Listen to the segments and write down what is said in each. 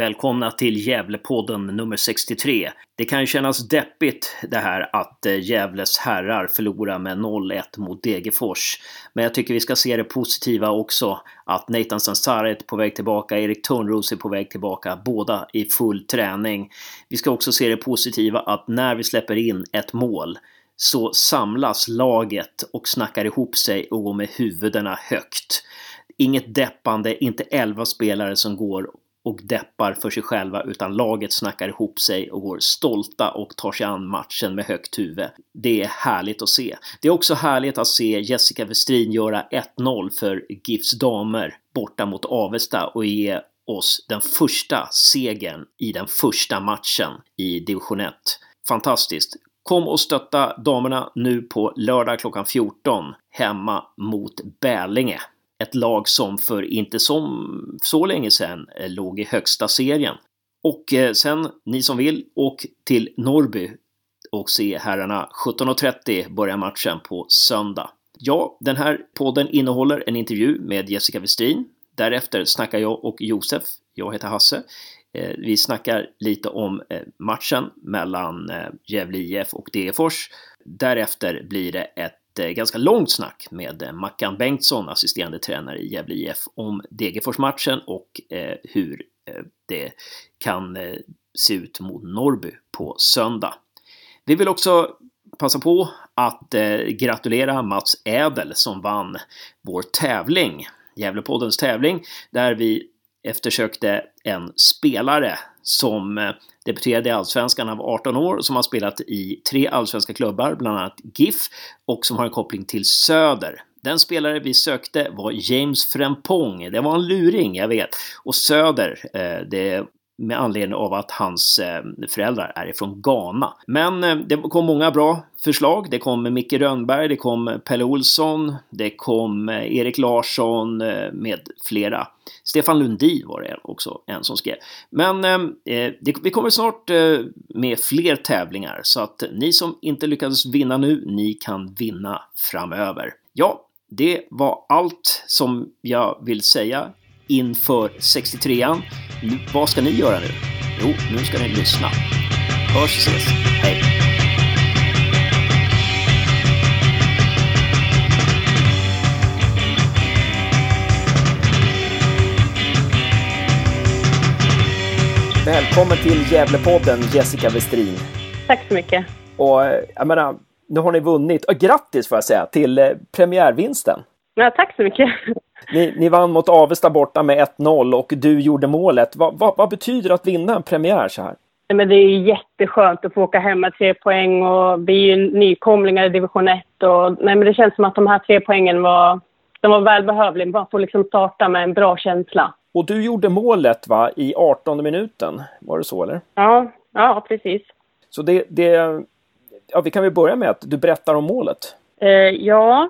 Välkomna till Gävlepodden nummer 63. Det kan ju kännas deppigt det här att eh, Gävles herrar förlorar med 0-1 mot Degerfors. Men jag tycker vi ska se det positiva också. Att Nathan Sansaret är på väg tillbaka, Erik Törnros är på väg tillbaka, båda i full träning. Vi ska också se det positiva att när vi släpper in ett mål så samlas laget och snackar ihop sig och går med huvudena högt. Inget deppande, inte elva spelare som går och deppar för sig själva utan laget snackar ihop sig och går stolta och tar sig an matchen med högt huvud. Det är härligt att se. Det är också härligt att se Jessica Westrin göra 1-0 för GIFs damer borta mot Avesta och ge oss den första segern i den första matchen i division 1. Fantastiskt! Kom och stötta damerna nu på lördag klockan 14 hemma mot Bälinge ett lag som för inte som, så länge sedan eh, låg i högsta serien. Och eh, sen, ni som vill, åk till Norrby och se herrarna 17.30 börjar matchen på söndag. Ja, den här podden innehåller en intervju med Jessica Westin. Därefter snackar jag och Josef, jag heter Hasse. Eh, vi snackar lite om matchen mellan Gävle IF och Degerfors. Därefter blir det ett ett eh, ganska långt snack med eh, Mackan Bengtsson, assisterande tränare i Gävle IF, om Degerfors-matchen och eh, hur det kan se ut mot Norrby på söndag. Vi vill också passa på att gratulera Mats Ädel som vann vår tävling, Gävlepoddens tävling, där vi eftersökte en spelare som debuterade i Allsvenskan av 18 år och som har spelat i tre allsvenska klubbar, bland annat GIF, och som har en koppling till Söder. Den spelare vi sökte var James Frempong. Det var en luring, jag vet. Och Söder, eh, det med anledning av att hans eh, föräldrar är ifrån Ghana. Men eh, det kom många bra förslag. Det kom Micke Rönnberg, det kom Pelle Olsson, det kom eh, Erik Larsson med flera. Stefan Lundin var det också en som skrev. Men det, vi kommer snart med fler tävlingar så att ni som inte lyckades vinna nu, ni kan vinna framöver. Ja, det var allt som jag vill säga inför 63an. Vad ska ni göra nu? Jo, nu ska ni lyssna. Hörs och ses. Hej! Välkommen till Gävlepodden Jessica Westrin. Tack så mycket. Och jag menar, nu har ni vunnit. Och grattis får jag säga till eh, premiärvinsten. Ja, tack så mycket. Ni, ni vann mot Avesta borta med 1-0 och du gjorde målet. Va, va, vad betyder det att vinna en premiär så här? Men det är jätteskönt att få åka hem med tre poäng och vi är ju nykomlingar i division 1. Och, nej, men det känns som att de här tre poängen var, de var välbehövliga. Man får liksom starta med en bra känsla. Och du gjorde målet va, i 18 minuten? Var det så eller? Ja, ja precis. Så det, det ja, vi kan väl börja med att du berättar om målet. Eh, ja,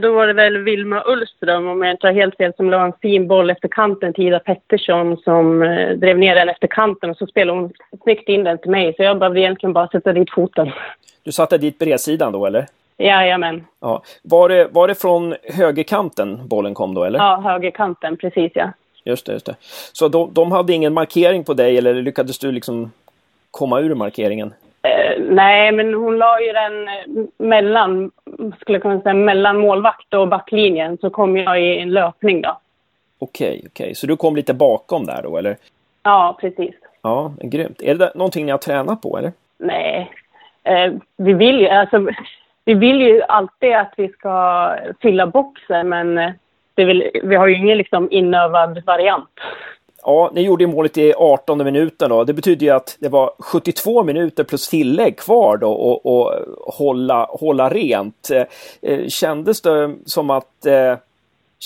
då var det väl Vilma Ullström, om jag inte har helt fel, som la en fin boll efter kanten till Ida Pettersson som eh, drev ner den efter kanten och så spelade hon snyggt in den till mig. Så jag behövde egentligen bara sätta dit foten. Du satte dit bredsidan då eller? Jajamän. Ja. Var, det, var det från högerkanten bollen kom då eller? Ja, högerkanten, precis ja. Just det, just det. Så de, de hade ingen markering på dig eller lyckades du liksom komma ur markeringen? Eh, nej, men hon la ju den eh, mellan, skulle jag kunna säga, mellan målvakt och backlinjen. Så kom jag i en löpning då. Okej, okay, okej. Okay. Så du kom lite bakom där då, eller? Ja, precis. Ja, grymt. Är det någonting ni har tränat på, eller? Nej. Eh, vi vill ju, alltså, vi vill ju alltid att vi ska fylla boxen, men eh, det vill, vi har ju ingen liksom inövad variant. Ja, ni gjorde målet i 18 minuten då. Det betyder ju att det var 72 minuter plus tillägg kvar då och, och hålla, hålla rent. Eh, kändes det som att eh,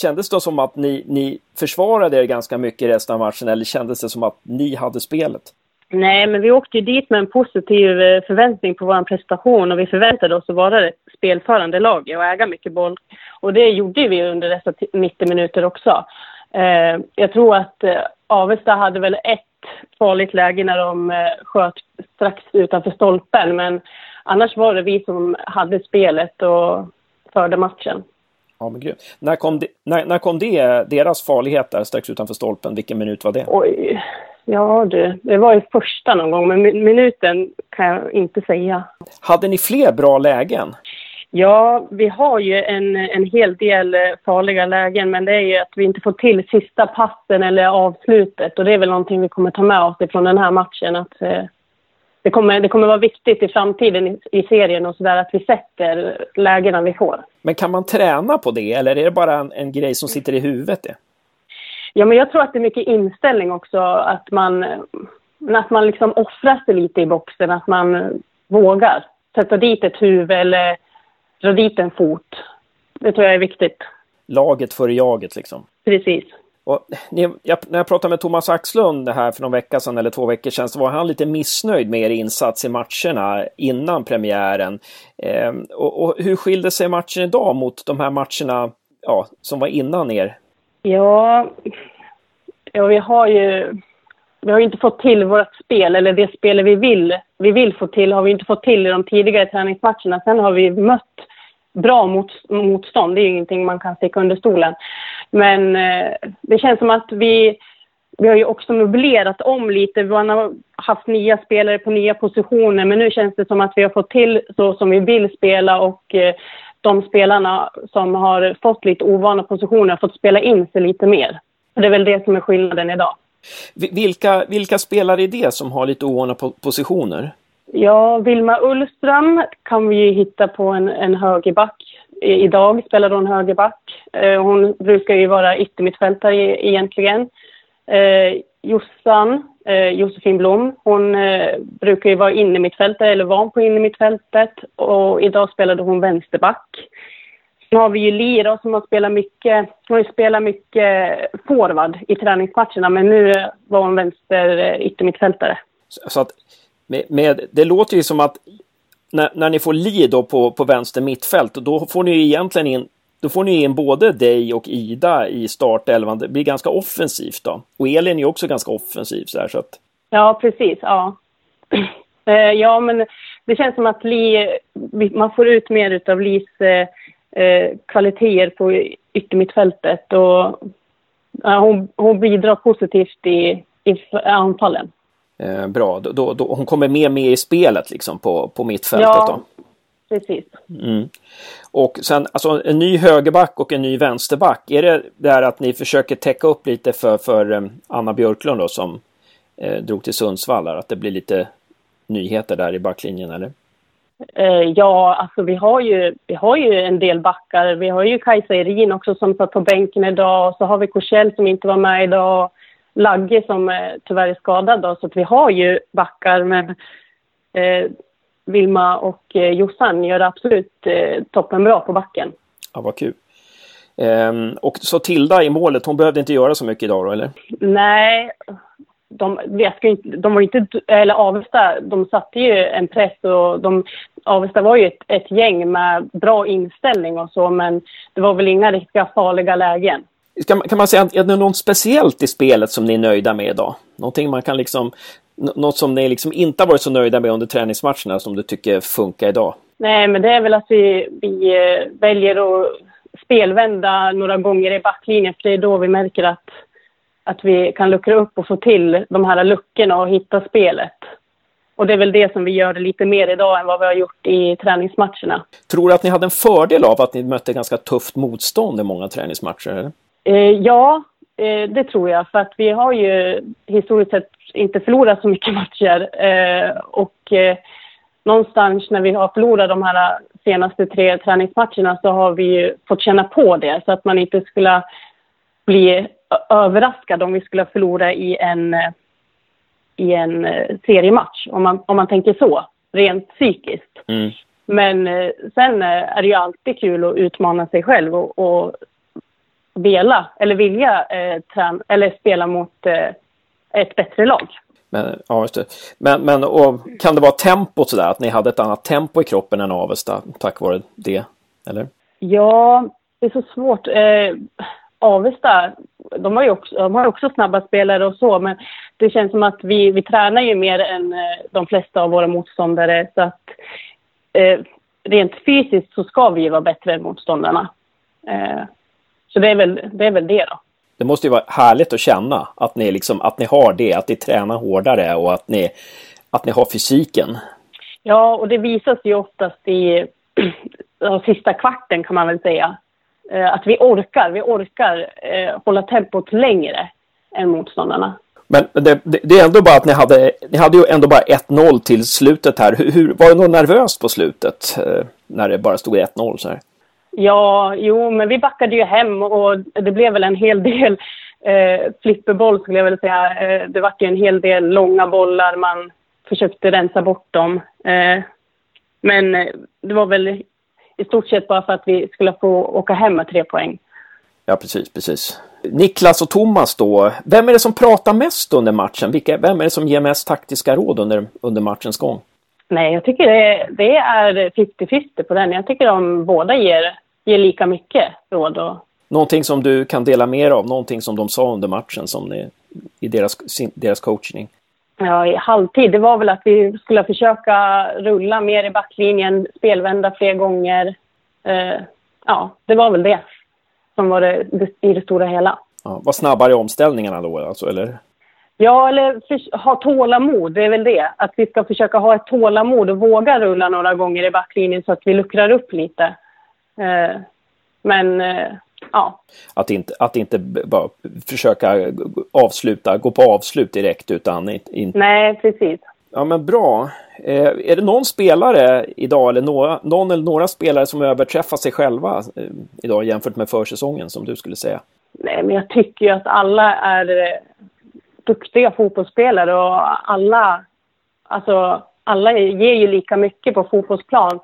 Kändes det som att ni, ni försvarade er ganska mycket resten av matchen eller kändes det som att ni hade spelet? Nej, men vi åkte ju dit med en positiv eh, förväntning på vår prestation och vi förväntade oss att vara ett spelförande lag och äga mycket boll. Och det gjorde vi under dessa 90 minuter också. Eh, jag tror att eh, Avesta hade väl ett farligt läge när de eh, sköt strax utanför stolpen. Men annars var det vi som hade spelet och förde matchen. Ja, men grymt. När kom, det, när, när kom det, deras farlighet där strax utanför stolpen? Vilken minut var det? Oj. Ja du, det var ju första någon gång, men minuten kan jag inte säga. Hade ni fler bra lägen? Ja, vi har ju en, en hel del eh, farliga lägen, men det är ju att vi inte får till sista passen eller avslutet och det är väl någonting vi kommer ta med oss ifrån den här matchen. Att, eh, det, kommer, det kommer vara viktigt i framtiden i, i serien och sådär att vi sätter lägena vi får. Men kan man träna på det eller är det bara en, en grej som sitter i huvudet? Det? Ja, men jag tror att det är mycket inställning också, att man, att man liksom offrar sig lite i boxen, att man vågar sätta dit ett huvud eller dra dit en fot. Det tror jag är viktigt. Laget före jaget liksom. Precis. Och jag, när jag pratade med Thomas Axlund här för någon vecka sedan eller två veckor sedan så var han lite missnöjd med er insats i matcherna innan premiären. Eh, och, och, hur skilde sig matchen idag mot de här matcherna ja, som var innan er? Ja, ja vi har ju vi har inte fått till vårt spel, eller det spel vi vill, vi vill få till har vi inte fått till i de tidigare träningsmatcherna. Sen har vi mött bra mot, motstånd, det är ju ingenting man kan sticka under stolen. Men eh, det känns som att vi, vi har ju också möblerat om lite. Man har haft nya spelare på nya positioner, men nu känns det som att vi har fått till så som vi vill spela och eh, de spelarna som har fått lite ovana positioner har fått spela in sig lite mer. Det är väl det som är skillnaden idag. Vilka, vilka spelare är det som har lite ovana positioner? Ja, Vilma Ullström kan vi ju hitta på en, en högerback. Idag spelar hon högerback. Eh, hon brukar ju vara yttermittfältare egentligen. Eh, Jossan, eh, Josefin Blom, hon brukar ju vara innermittfältare eller var på innermittfältet och idag spelade hon vänsterback. Nu har vi ju Lira som har spelat mycket, hon har ju spelat mycket forward i träningsmatcherna men nu var hon vänster eh, yttermittfältare. Så att med, med, det låter ju som att när, när ni får Li då på, på vänster mittfält då får ni egentligen in då får ni in både dig och Ida i startelvan. Det blir ganska offensivt då. Och Elin är ju också ganska offensiv så här så att... Ja, precis. Ja. Eh, ja, men det känns som att Li, man får ut mer av Lis eh, eh, kvaliteter på yttermittfältet och ja, hon, hon bidrar positivt i, i anfallen. Eh, bra, då, då, då, hon kommer mer med i spelet liksom på, på mittfältet ja, då? precis. Mm. Och sen alltså en ny högerback och en ny vänsterback. Är det där att ni försöker täcka upp lite för, för um, Anna Björklund då som eh, drog till Sundsvall? Att det blir lite nyheter där i backlinjen eller? Eh, ja, alltså vi har, ju, vi har ju en del backar. Vi har ju Kajsa Erin också som satt på bänken idag. Så har vi Korsell som inte var med idag. Lagge som eh, tyvärr är skadad då. Så vi har ju backar men eh, Vilma och eh, Jossan gör absolut eh, toppen bra på backen. Ja, vad kul. Ehm, och så Tilda i målet, hon behövde inte göra så mycket idag då, eller? Nej, de, jag ska inte, de var inte, eller Avesta, de satte ju en press och de, Avesta var ju ett, ett gäng med bra inställning och så, men det var väl inga riktiga farliga lägen. Kan, kan man säga, är det något speciellt i spelet som ni är nöjda med idag? Någonting man kan liksom, något som ni liksom inte har varit så nöjda med under träningsmatcherna som du tycker funkar idag? Nej, men det är väl att vi, vi eh, väljer att spelvända några gånger i backlinjen, för det är då vi märker att att vi kan luckra upp och få till de här luckorna och hitta spelet. Och det är väl det som vi gör lite mer idag än vad vi har gjort i träningsmatcherna. Tror du att ni hade en fördel av att ni mötte ganska tufft motstånd i många träningsmatcher? Eh, ja, eh, det tror jag. För att vi har ju historiskt sett inte förlorat så mycket matcher. Eh, och eh, någonstans när vi har förlorat de här senaste tre träningsmatcherna så har vi fått känna på det. Så att man inte skulle bli överraskad om vi skulle förlora i en, i en eh, seriematch, om man, om man tänker så, rent psykiskt. Mm. Men eh, sen eh, är det ju alltid kul att utmana sig själv och, och vela, eller vilja eh, trän, eller spela mot eh, ett bättre lag. Men, ja, just det. Men, men och, kan det vara tempot sådär, att ni hade ett annat tempo i kroppen än Avesta tack vare det? Eller? Ja, det är så svårt. Eh, Avesta, de har ju också, de har också snabba spelare och så, men det känns som att vi, vi tränar ju mer än eh, de flesta av våra motståndare. Så att eh, rent fysiskt så ska vi vara bättre än motståndarna. Eh, så det är, väl, det är väl det då. Det måste ju vara härligt att känna att ni, liksom, att ni har det, att ni tränar hårdare och att ni, att ni har fysiken. Ja, och det visas ju oftast i sista kvarten kan man väl säga. Eh, att vi orkar, vi orkar eh, hålla tempot längre än motståndarna. Men det, det, det, är ändå bara att ni hade, ni hade ju ändå bara 1-0 till slutet här. Hur, hur, var det något nervöst på slutet eh, när det bara stod 1-0 så här? Ja, jo, men vi backade ju hem och det blev väl en hel del eh, flipperboll skulle jag vilja säga. Eh, det var ju en hel del långa bollar, man försökte rensa bort dem. Eh, men det var väl i stort sett bara för att vi skulle få åka hem med tre poäng. Ja, precis, precis. Niklas och Thomas då. Vem är det som pratar mest under matchen? Vilka, vem är det som ger mest taktiska råd under, under matchens gång? Nej, jag tycker det, det är 50-50 på den. Jag tycker de båda ger, ger lika mycket råd. Och... Någonting som du kan dela mer av? Någonting som de sa under matchen som ni, i deras, sin, deras coachning? Ja, i halvtid, det var väl att vi skulle försöka rulla mer i backlinjen, spelvända fler gånger. Uh, ja, det var väl det som var det, det i det stora hela. Ja, var snabbare i omställningarna då alltså, eller? Ja, eller för, ha tålamod, det är väl det. Att vi ska försöka ha ett tålamod och våga rulla några gånger i backlinjen så att vi luckrar upp lite. Uh, men uh, ja. Att inte, att inte bara försöka avsluta, gå på avslut direkt utan... inte... Nej, precis. Ja men bra. Eh, är det någon spelare idag eller några, någon eller några spelare som överträffar sig själva eh, idag jämfört med försäsongen som du skulle säga? Nej, men jag tycker ju att alla är eh, duktiga fotbollsspelare och alla, alltså, alla ger ju lika mycket på fotbollsplan.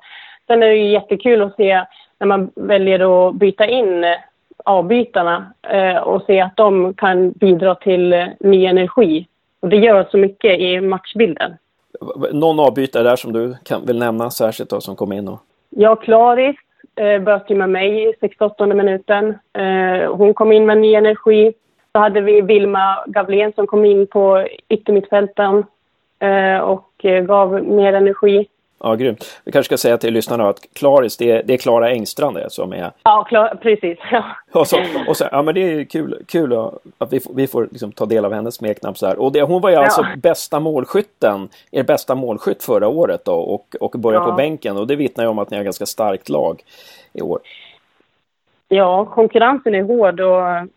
Sen är det ju jättekul att se när man väljer att byta in eh, avbytarna eh, och se att de kan bidra till eh, ny energi. Och det gör så mycket i matchbilden. Någon avbytare där som du kan, vill nämna särskilt då, som kom in? Och... Ja, Klaris eh, ju med mig i 68 minuten. Eh, hon kom in med ny energi. Så hade vi Vilma Gavlén som kom in på yttermittfälten eh, och eh, gav mer energi. Ja, grymt. Vi kanske ska säga till lyssnarna att Klaris, det är, det är Klara Engstrand det, som är... Ja, klar, precis. Och, så, och så, ja, men det är kul, kul att vi, vi får liksom ta del av hennes smeknamn så här. Och det, hon var ju alltså ja. bästa målskytten, er bästa målskytt förra året då, och, och började ja. på bänken. Och det vittnar ju om att ni har ganska starkt lag i år. Ja, konkurrensen är hård och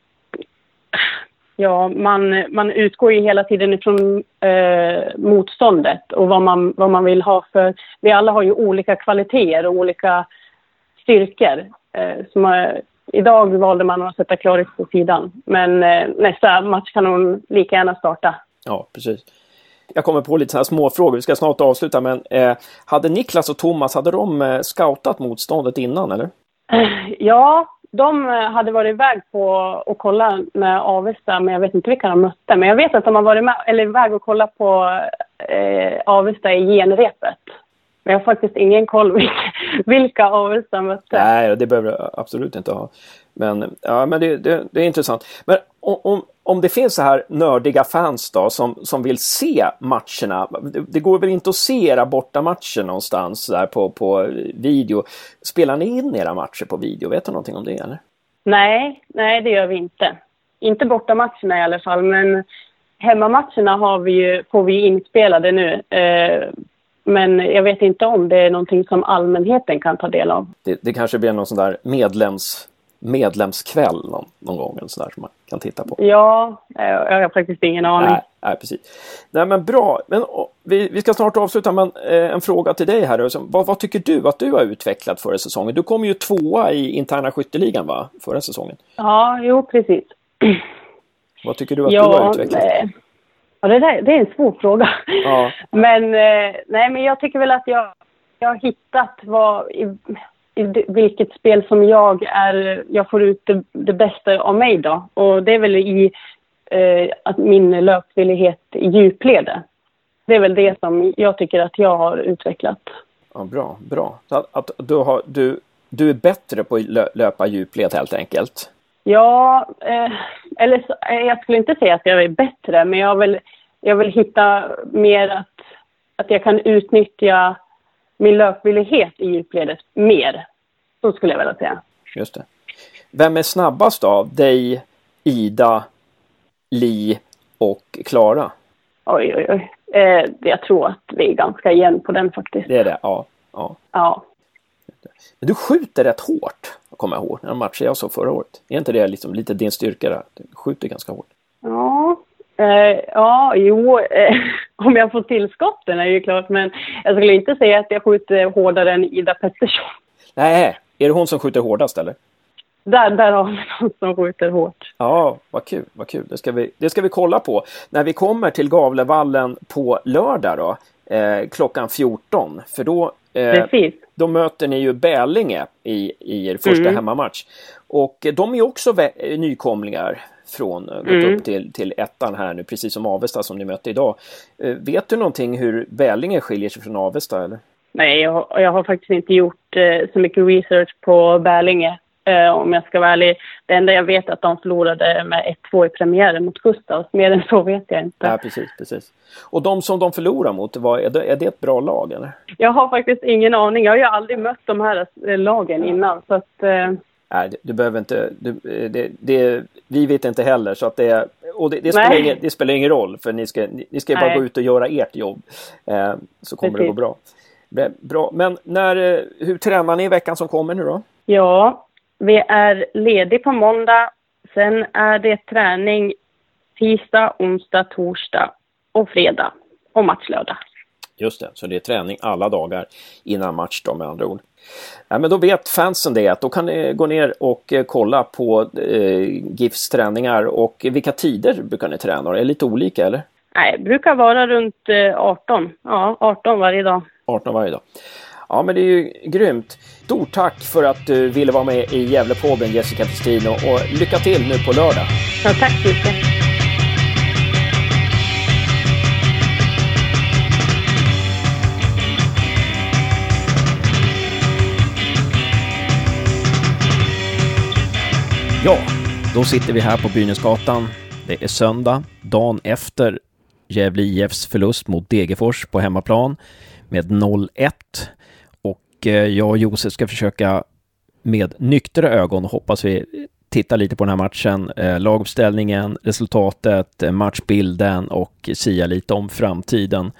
Ja, man, man utgår ju hela tiden ifrån eh, motståndet och vad man, vad man vill ha för... Vi alla har ju olika kvaliteter och olika styrkor. Eh, så man, idag valde man att sätta Klaris på sidan, men eh, nästa match kan hon lika gärna starta. Ja, precis. Jag kommer på lite sådana små frågor. vi ska snart avsluta, men eh, hade Niklas och Thomas, hade de eh, scoutat motståndet innan, eller? Ja, de eh, hade varit iväg på och kolla med Avesta, men jag vet inte vilka de mötte. Men jag vet att de har varit med, eller iväg och kollat på eh, Avesta i genrepet. Men jag har faktiskt ingen koll vilka, Avesta mötte. Nej, det behöver du absolut inte ha. Men, ja, men det, det, det är intressant. Men om, om det finns så här nördiga fans då som, som vill se matcherna. Det, det går väl inte att se era bortamatcher någonstans där på, på video. Spelar ni in era matcher på video? Vet du någonting om det eller? Nej, nej det gör vi inte. Inte bortamatcherna i alla fall, men hemmamatcherna har vi ju, får vi inspelade nu. Eh, men jag vet inte om det är någonting som allmänheten kan ta del av. Det, det kanske blir någon sån där medlems medlemskväll någon, någon gång eller sådär som man kan titta på? Ja, jag har faktiskt ingen aning. Nej, nej precis. Nej men bra. Men, vi, vi ska snart avsluta men eh, en fråga till dig här. Alltså, vad, vad, tycker du att du har utvecklat förra säsongen? Du kom ju tvåa i interna skytteligan va? Förra säsongen. Ja, jo precis. Vad tycker du att ja, du har utvecklat? Nej. Ja, det, där, det är en svår fråga. Ja. Men, eh, nej, men jag tycker väl att jag, jag har hittat vad, i, vilket spel som jag är, jag får ut det, det bästa av mig då. Och det är väl i eh, att min löpvillighet i djupled. Det är väl det som jag tycker att jag har utvecklat. Ja, bra, bra. Så att, att du, har, du, du är bättre på att löpa djupled helt enkelt? Ja, eh, eller så, eh, jag skulle inte säga att jag är bättre, men jag vill, jag vill hitta mer att, att jag kan utnyttja min löpvillighet i djupledet mer. Så skulle jag vilja säga. Just det. Vem är snabbast av dig, Ida, Li och Klara? Oj, oj, oj. Eh, jag tror att vi är ganska jämn på den faktiskt. Det är det, ja. ja. Ja. Men du skjuter rätt hårt, kommer jag ihåg, när matcher jag såg förra året. Är inte det liksom lite din styrka där? Du skjuter ganska hårt. Ja, eh, ja jo, eh, om jag får tillskotten är det ju klart, men jag skulle inte säga att jag skjuter hårdare än Ida Pettersson. Nej, är det hon som skjuter hårdast eller? Där, där har vi någon som skjuter hårt. Ja, vad kul, vad kul. Det ska vi, det ska vi kolla på. När vi kommer till Gavlevallen på lördag då, eh, klockan 14. För då, eh, då möter ni ju Bälinge i, i er första mm. hemmamatch. Och de är också nykomlingar från, gått mm. upp till, till ettan här nu, precis som Avesta som ni mötte idag. Eh, vet du någonting hur Bälinge skiljer sig från Avesta eller? Nej, jag, jag har faktiskt inte gjort eh, så mycket research på Bälinge eh, om jag ska vara ärlig. Det enda jag vet är att de förlorade med 1-2 i premiären mot Gustavs. Mer än så vet jag inte. Ja, precis, precis. Och de som de förlorar mot, var, är, det, är det ett bra lag eller? Jag har faktiskt ingen aning. Jag har ju aldrig mött de här eh, lagen innan. Så att, eh... Nej, du behöver inte. Du, eh, det, det, vi vet inte heller så att det, och det, det, spelar, ingen, det spelar ingen roll för ni ska, ni, ska bara gå ut och göra ert jobb. Eh, så kommer Precis. det gå bra. Bra, men när, eh, hur tränar ni i veckan som kommer nu då? Ja, vi är ledig på måndag. Sen är det träning tisdag, onsdag, torsdag och fredag och match lördag. Just det, så det är träning alla dagar innan match då med andra ord. Ja, men då vet fansen det att då kan ni gå ner och eh, kolla på eh, GIFs träningar och vilka tider brukar ni träna? Är det lite olika eller? Nej, det brukar vara runt 18. Eh, ja, 18 varje dag. 18 varje dag. Ja, men det är ju grymt. Stort tack för att du ville vara med i Gävlepodden Jessica Pestino och lycka till nu på lördag. Ja, tack så mycket. Ja, då sitter vi här på Bynäsgatan. Det är söndag, dagen efter Gävle IFs förlust mot Degerfors på hemmaplan med 0-1. Eh, jag och Josef ska försöka med nyktra ögon, hoppas vi, titta lite på den här matchen, eh, laguppställningen, resultatet, eh, matchbilden och sia lite om framtiden.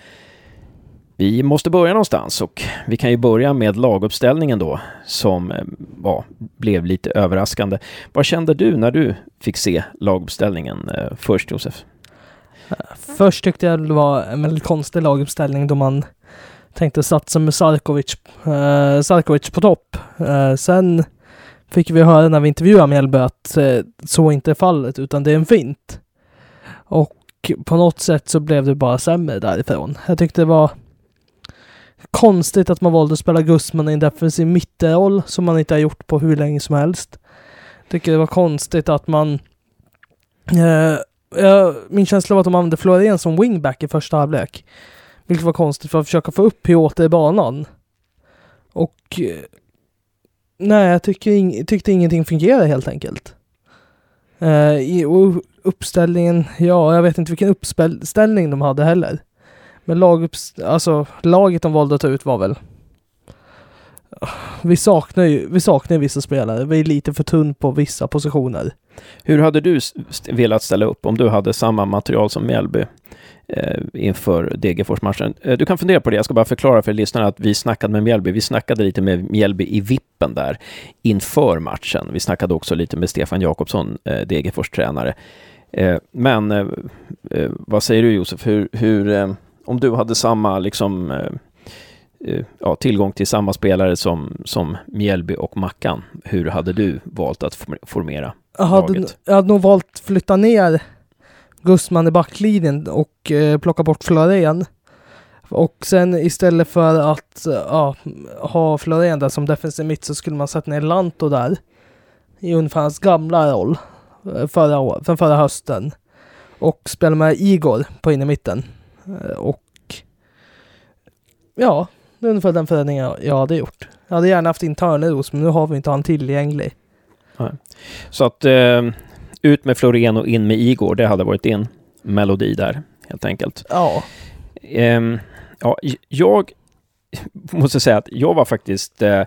Vi måste börja någonstans och vi kan ju börja med laguppställningen då som eh, ja, blev lite överraskande. Vad kände du när du fick se laguppställningen först Josef? Först tyckte jag det var en väldigt konstig laguppställning då man tänkte satsa med Sarkovic, eh, Sarkovic på topp. Eh, sen fick vi höra när vi intervjuade Mjällby att eh, så inte är fallet, utan det är en fint. Och på något sätt så blev det bara sämre därifrån. Jag tyckte det var konstigt att man valde att spela Gusman i en defensiv mitterroll som man inte har gjort på hur länge som helst. Jag tycker det var konstigt att man eh, min känsla var att de använde Florén som wingback i första halvlek. Vilket var konstigt för att försöka få upp Piotr i banan. Och eh, nej, jag tyckte, ing tyckte ingenting fungerade helt enkelt. Uh, och uppställningen, ja, jag vet inte vilken uppställning de hade heller. Men lag, alltså, laget de valde att ta ut var väl... Vi saknar ju vi saknar vissa spelare. Vi är lite för tunn på vissa positioner. Hur hade du velat ställa upp om du hade samma material som Mjällby? eh, inför Degerfors-matchen. Eh, du kan fundera på det. Jag ska bara förklara för lyssnarna att vi snackade med Mjällby. Vi snackade lite med Mjällby i vippen där inför matchen. Vi snackade också lite med Stefan Jakobsson, eh, Degerfors tränare. Eh, men eh, eh, vad säger du Josef? Hur, hur eh, om du hade samma liksom eh, ja, tillgång till samma spelare som, som Mjällby och Mackan, hur hade du valt att formera jag hade, laget? Jag hade nog valt flytta ner Gusman i backlinjen och eh, plocka bort Florén. Och sen istället för att ja, ha Florén där som defensiv mitt så skulle man sätta ner Lanto där. I ungefär hans gamla roll. Eh, förra, år, för förra hösten. Och spela med Igor på innermitten. Eh, och ja, det är ungefär den förändringen jag hade gjort. Jag hade gärna haft in Törneros men nu har vi inte han tillgänglig. Nej. Så att eh, ut med Florén och in med Igor, det hade varit din melodi där, helt enkelt. Ja. Um, ja, jag måste säga att jag var faktiskt, uh,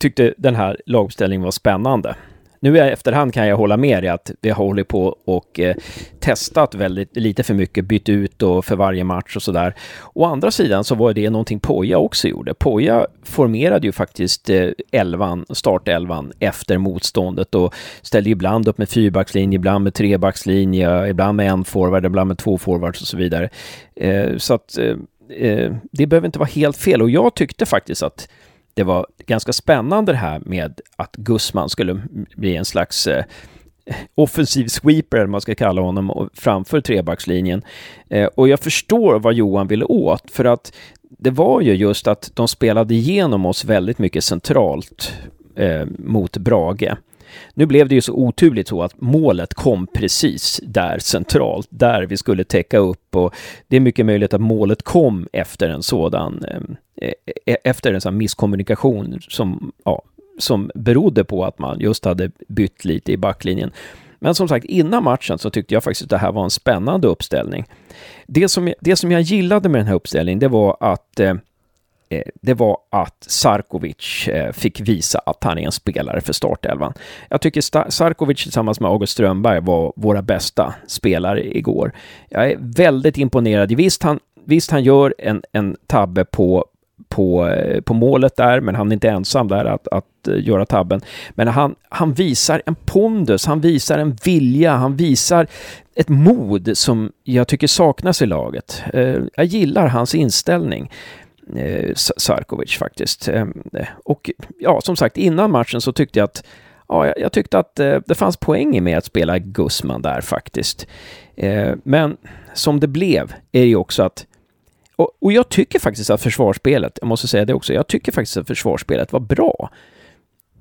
tyckte den här laguppställningen var spännande nu i efterhand kan jag hålla med dig att vi har hållit på och eh, testat väldigt lite för mycket, bytt ut och för varje match och sådär. Å andra sidan så var det någonting Poja också gjorde. Poja formerade ju faktiskt eh, elvan, startelvan efter motståndet och ställde ibland upp med fyrbackslinje, ibland med trebackslinje, ibland med en forward, ibland med två forwards och så vidare. Eh, så att eh, eh, det behöver inte vara helt fel och jag tyckte faktiskt att det var ganska spännande det här med att Gussman skulle bli en slags eh, offensiv sweeper, eller man ska kalla honom, framför trebackslinjen. Eh, och jag förstår vad Johan ville åt, för att det var ju just att de spelade igenom oss väldigt mycket centralt eh, mot Brage. Nu blev det ju så oturligt så att målet kom precis där centralt, där vi skulle täcka upp och det är mycket möjligt att målet kom efter en sådan, ehm, e, e, efter en sån misskommunikation som, ja, som berodde på att man just hade bytt lite i backlinjen. Men som sagt, innan matchen så tyckte jag faktiskt att det här var en spännande uppställning. Det som, det som jag gillade med den här uppställningen, det var att Eh, Eh, det var att Sarkovic eh, fick visa att han är en spelare för startelvan. Jag tycker Sarkovic tillsammans med August Strömberg var våra bästa spelare igår. Jag är väldigt imponerad. Visst, han, visst, han gör en, en tabbe på, på, eh, på målet där, men han är inte ensam där att, att göra tabben. Men han, han visar en pondus, han visar en vilja, han visar ett mod som jag tycker saknas i laget. Jag gillar hans inställning Eh, Sarkovic faktiskt. Eh, och ja, som sagt, innan matchen så tyckte jag att ja, jag tyckte att eh, det fanns poäng med att spela Gusman där faktiskt. Eh, men som det blev är det ju också att och, och, jag tycker faktiskt att försvarsspelet, jag måste säga det också, jag tycker faktiskt att försvarsspelet var bra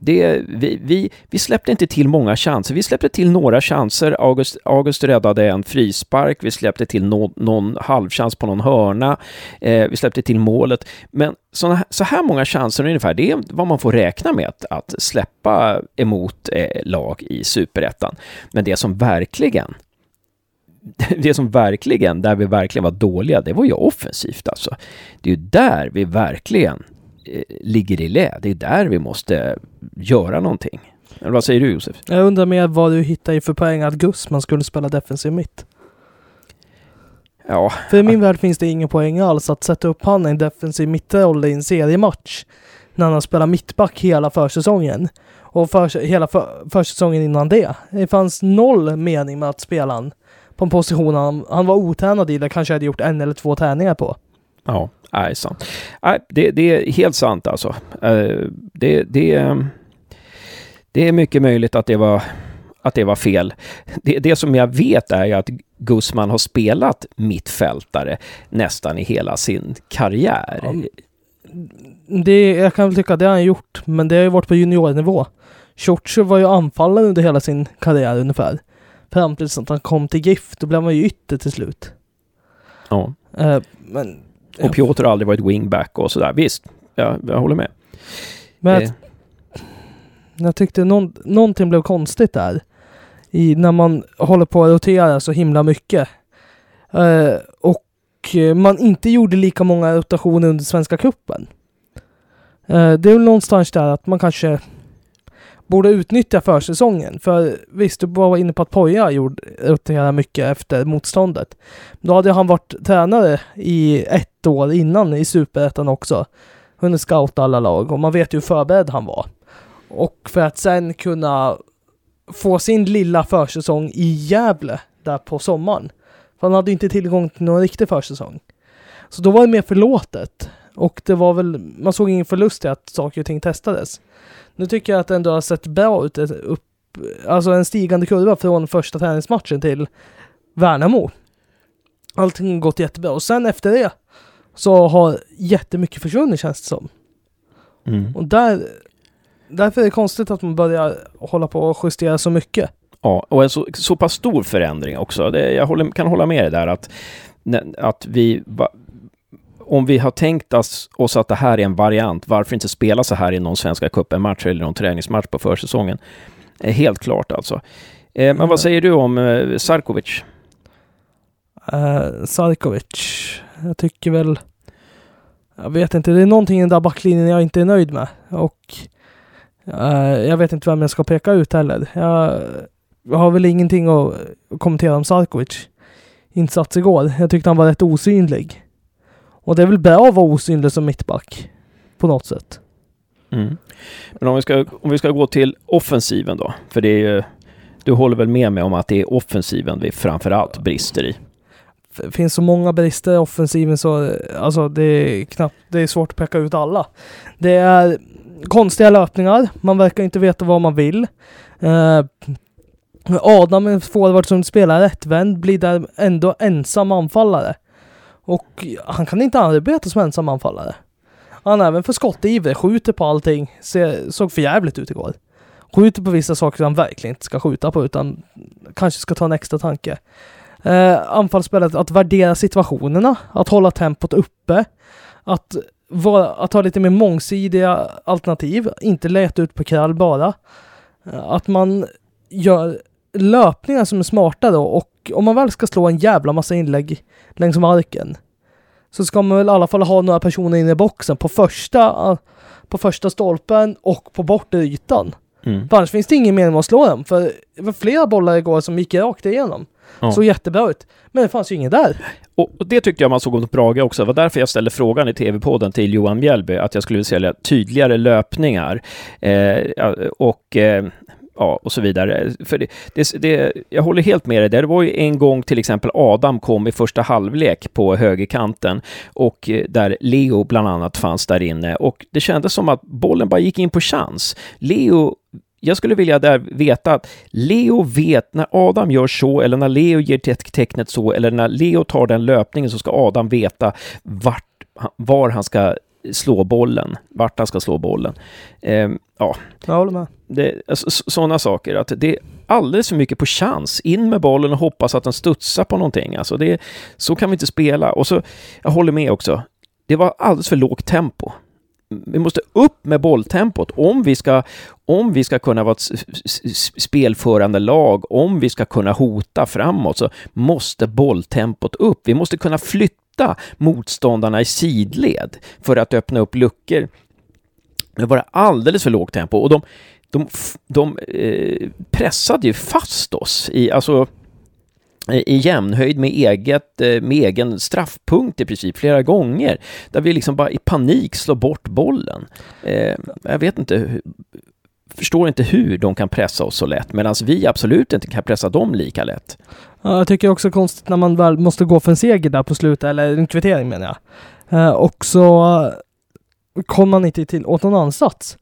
det, vi, vi, vi, släppte inte till många chanser. Vi släppte till några chanser. August, August räddade en frispark. Vi släppte till no, någon halvchans på någon hörna. Eh, vi släppte till målet. Men såna, så här många chanser ungefär, det är vad man får räkna med att, att släppa emot eh, lag i superettan. Men det som verkligen det som verkligen, där vi verkligen var dåliga, det var ju offensivt alltså. Det är ju där vi verkligen ligger i lä. Det är där vi måste göra någonting. Eller vad säger du Josef? Jag undrar mer vad du hittar i för poäng att Gussman skulle spela defensiv mitt. Ja. För i min värld finns det ingen poäng alls att sätta upp han i en defensiv mittroll i en seriematch. När han har spelat mittback hela försäsongen. Och för, hela för, försäsongen innan det. Det fanns noll mening med att spela han på en position han, han var otränad i, där kanske hade gjort en eller två träningar på. Ja, nej, sant. Nej, det, det är helt sant alltså. Eh, det, det, det är mycket möjligt att det var att det var fel. Det, det som jag vet är ju att Gusman har spelat mittfältare nästan i hela sin karriär. Ja, det, jag kan väl tycka att det har han gjort, men det har ju varit på juniornivå. Ciuciu var ju anfallare under hela sin karriär ungefär. Fram tills att han kom till GIF, då blev han ju ytter till slut. Ja. Uh, men och Piotr har aldrig varit wingback och sådär. Visst, jag, jag håller med. Men jag, jag tyckte någon, någonting blev konstigt där. I, när man håller på att rotera så himla mycket. Uh, och man inte gjorde lika många rotationer under Svenska cupen. Uh, det är väl någonstans där att man kanske borde utnyttja försäsongen. För visst, du var inne på att Poja roterade mycket efter motståndet. Då hade han varit tränare i ett år innan i Superettan också. Hunnit scouta alla lag och man vet ju hur förberedd han var. Och för att sen kunna få sin lilla försäsong i Gävle där på sommaren. För han hade inte tillgång till någon riktig försäsong. Så då var det mer förlåtet. Och det var väl, man såg ingen förlust i att saker och ting testades. Nu tycker jag att det ändå har sett bra ut, upp, alltså en stigande kurva från första träningsmatchen till Värnamo. Allting har gått jättebra och sen efter det så har jättemycket försvunnit känns det som. Mm. Och där, därför är det konstigt att man börjar hålla på och justera så mycket. Ja, och en så, så pass stor förändring också. Det, jag håller, kan hålla med dig där att, att vi om vi har tänkt oss, att det här är en variant, varför inte spela så här i någon Svenska cupen-match eller någon träningsmatch på försäsongen? Eh, helt klart alltså. Eh, men vad mm. säger du om eh, Sarkovic? Uh, Sarkovic, jag tycker väl... Jag vet inte, det är någonting i den där backlinjen jag inte är nöjd med. Och Eh, jag vet inte vem jag ska peka ut heller. Jag, jag har väl ingenting att kommentera om Sarkovic insats igår. Jag tyckte han var rätt osynlig. Och det är väl bra att vara osynlig som mittback. På något sätt. Mm. Men om vi, ska, om vi ska gå till offensiven då, för det är ju, du håller väl med mig om att det är offensiven vi framförallt brister i? Det finns så många brister i offensiven så alltså det är knappt, det är svårt att peka ut alla. Det är konstiga löpningar, man verkar inte veta vad man vill. Eh, Adam, en forward som spelar rättvänd, blir där ändå ensam anfallare. Och han kan inte arbeta som ensam anfallare. Han är även för skottivrig, skjuter på allting. Ser, såg för jävligt ut igår. Skjuter på vissa saker han verkligen inte ska skjuta på utan kanske ska ta en extra tanke. Eh, anfallsspelet, att värdera situationerna, att hålla tempot uppe, att, vara, att ha lite mer mångsidiga alternativ, inte leta ut på krall bara. Eh, att man gör löpningar som är smarta då och om man väl ska slå en jävla massa inlägg längs marken så ska man väl i alla fall ha några personer inne i boxen på första, på första stolpen och på bortre ytan. Mm. För annars finns det ingen mening med att slå dem. För det var flera bollar igår som gick rakt igenom. Ja. Såg jättebra ut. Men det fanns ju ingen där. Och, och, det tyckte jag man såg mot Brage också. Det var därför jag ställde frågan i TV-podden till Johan Mjällby, att jag skulle vilja se tydligare löpningar. Eh, och eh, ja, och så vidare. För det, det, det, jag håller helt med dig. Det var ju en gång till exempel Adam kom i första halvlek på högerkanten och eh, där Leo bland annat fanns där inne och det kändes som att bollen bara gick in på chans. Leo jag skulle vilja där veta att Leo vet när Adam gör så eller när Leo ger tecknet så eller när Leo tar den löpningen så ska Adam veta vart, var han ska slå bollen, vart han ska slå bollen. Eh, ja, jag håller med. Det, alltså, sådana saker, att det är alldeles för mycket på chans. In med bollen och hoppas att den studsar på någonting. Alltså det, så kan vi inte spela. Och så, jag håller med också, det var alldeles för lågt tempo. Vi måste upp med bolltempot om vi ska, om vi ska kunna vara ett spelförande lag, om vi ska kunna hota framåt, så måste bolltempot upp. Vi måste kunna flytta motståndarna i sidled för att öppna upp luckor. Det var alldeles för lågt tempo och de, de, de eh, pressade ju fast oss i, alltså, i jämnhöjd med, eget, eh, med egen straffpunkt i princip flera gånger. Där vi liksom bara i panik slår bort bollen. Eh, jag vet inte, förstår inte hur de kan pressa oss så lätt medan vi absolut inte kan pressa dem lika lätt. Ja, jag tycker också konstigt när man väl måste gå för en seger där på slutet, eller en kvittering menar jag. Eh, och så eh, kommer man inte till åt någon ansats.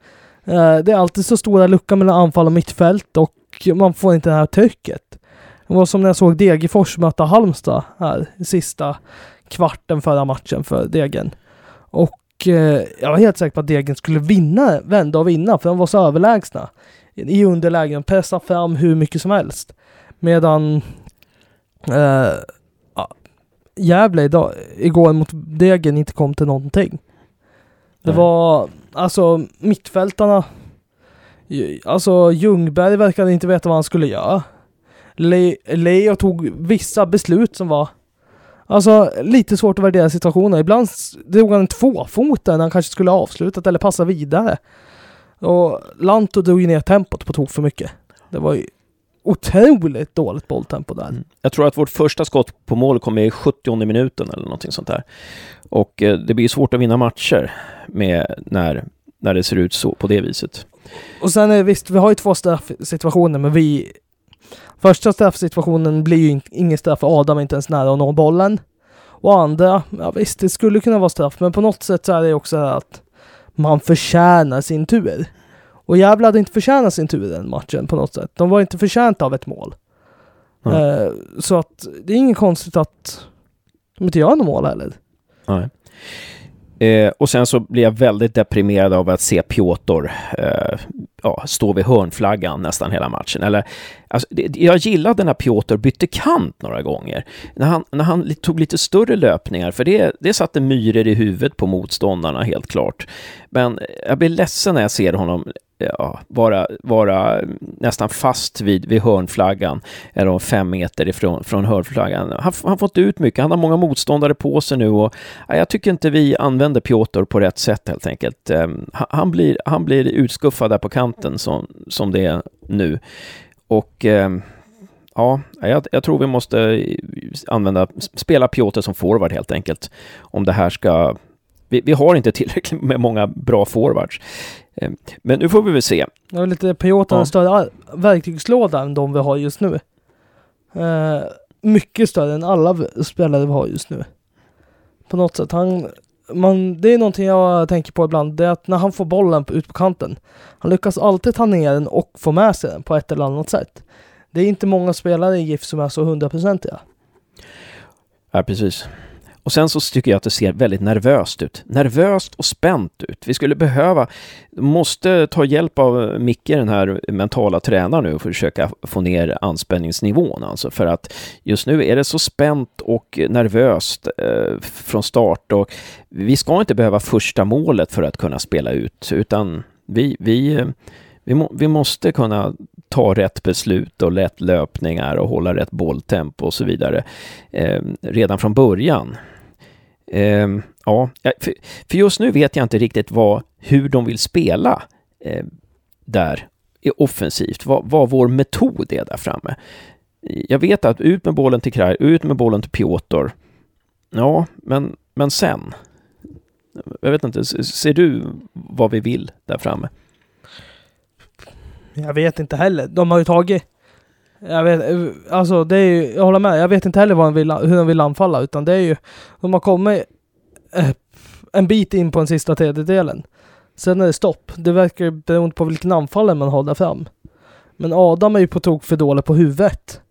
Eh, det är alltid så stora luckor mellan anfall och mittfält och man får inte det här trycket. Det var som när jag såg Degerfors möta Halmstad här i sista kvarten förra matchen för Degen. Och eh, jag var helt säker på att Degen skulle vinna, vända och vinna, för de var så överlägsna. I underlägen, pressa fram hur mycket som helst. Medan Uh, Gävle idag, igår mot Degen inte kom till någonting. Det Nej. var alltså mittfältarna. Alltså Ljungberg verkade inte veta vad han skulle göra. Le Leo tog vissa beslut som var Alltså lite svårt att värdera situationen. Ibland drog han en tvåfota när han kanske skulle ha avslutat eller passa vidare. Och Lanto drog ner tempot på tok för mycket. Det var ju otroligt dåligt bolltempo där. Mm. Jag tror att vårt första skott på mål kom i 70 minuten eller någonting sånt där. Och eh, det blir svårt att vinna matcher med när, när det ser ut så på det viset. Och sen är visst, vi har ju två straffsituationer, men vi... Första straffsituationen blir ju ingen straff för Adam inte ens nära att nå bollen. Och andra, ja visst, det skulle kunna vara straff, men på något sätt så är det också att man förtjänar sin tur. Och Gävle hade inte förtjänat sin tur i den matchen på något sätt. De var inte förtjänta av ett mål. Mm. Uh, så att det är inget konstigt att de inte gör något mål heller. Nej. Eh, och sen så blir jag väldigt deprimerad av att se Piotr eh, ja, stå vid hörnflaggan nästan hela matchen. Eller, alltså, det, jag gillade när Piotr bytte kant några gånger. När han, när han tog lite större löpningar, för det, det satte myror i huvudet på motståndarna helt klart. Men eh, jag blir ledsen när jag ser honom ja, vara, vara nästan fast vid, vid hörnflaggan, eller fem meter ifrån från hörnflaggan. Han har fått ut mycket, han har många motståndare på sig nu och ja, jag tycker inte vi använder Piotr på rätt sätt helt enkelt. Um, han, blir, han blir utskuffad där på kanten som, som det är nu. Och um, ja, jag, jag, tror vi måste använda, spela Piotr som forward helt enkelt. Om det här ska vi, vi, har inte tillräckligt med många bra forwards. Ehm, men nu får vi väl se. Ja, lite Piotr en större verktygslåda än de vi har just nu. Uh, mycket större än alla spelare vi har just nu. På något sätt. Han, man, det är någonting jag tänker på ibland. Det är att när han får bollen ut på kanten. Han lyckas alltid ta ner den och få med sig den på ett eller annat sätt. Det är inte många spelare i GIF som är så hundraprocentiga. Ja, precis. Och sen så tycker jag att det ser väldigt nervöst ut. Nervöst och spänt ut. Vi skulle behöva, måste ta hjälp av Micke, den här mentala tränaren nu, för att försöka få ner anspänningsnivån. Alltså för att just nu är det så spänt och nervöst eh, från start och vi ska inte behöva första målet för att kunna spela ut, utan vi, vi, eh, vi, må, vi måste kunna ta rätt beslut och lätt löpningar och hålla rätt bolltempo och så vidare eh, redan från början. Ehm, eh, ja, för, för, just nu vet jag inte riktigt vad, hur de vill spela eh, där offensivt, vad, vad vår metod är där framme. Jag vet att ut med bollen till Kraj, ut med bollen till Piotr. Ja, men, men sen? Jag vet inte, ser du vad vi vill där framme? Jag vet inte heller. De har ju tagit... Jag vet, alltså det är ju, jag håller med. Jag vet inte heller vad de vill, hur de vill anfalla, utan det är ju... De har kommit eh, en bit in på den sista tredjedelen. Sen är det stopp. Det verkar beroende på vilken anfallare man har där fram. Men Adam är ju på tok för dålig på huvudet.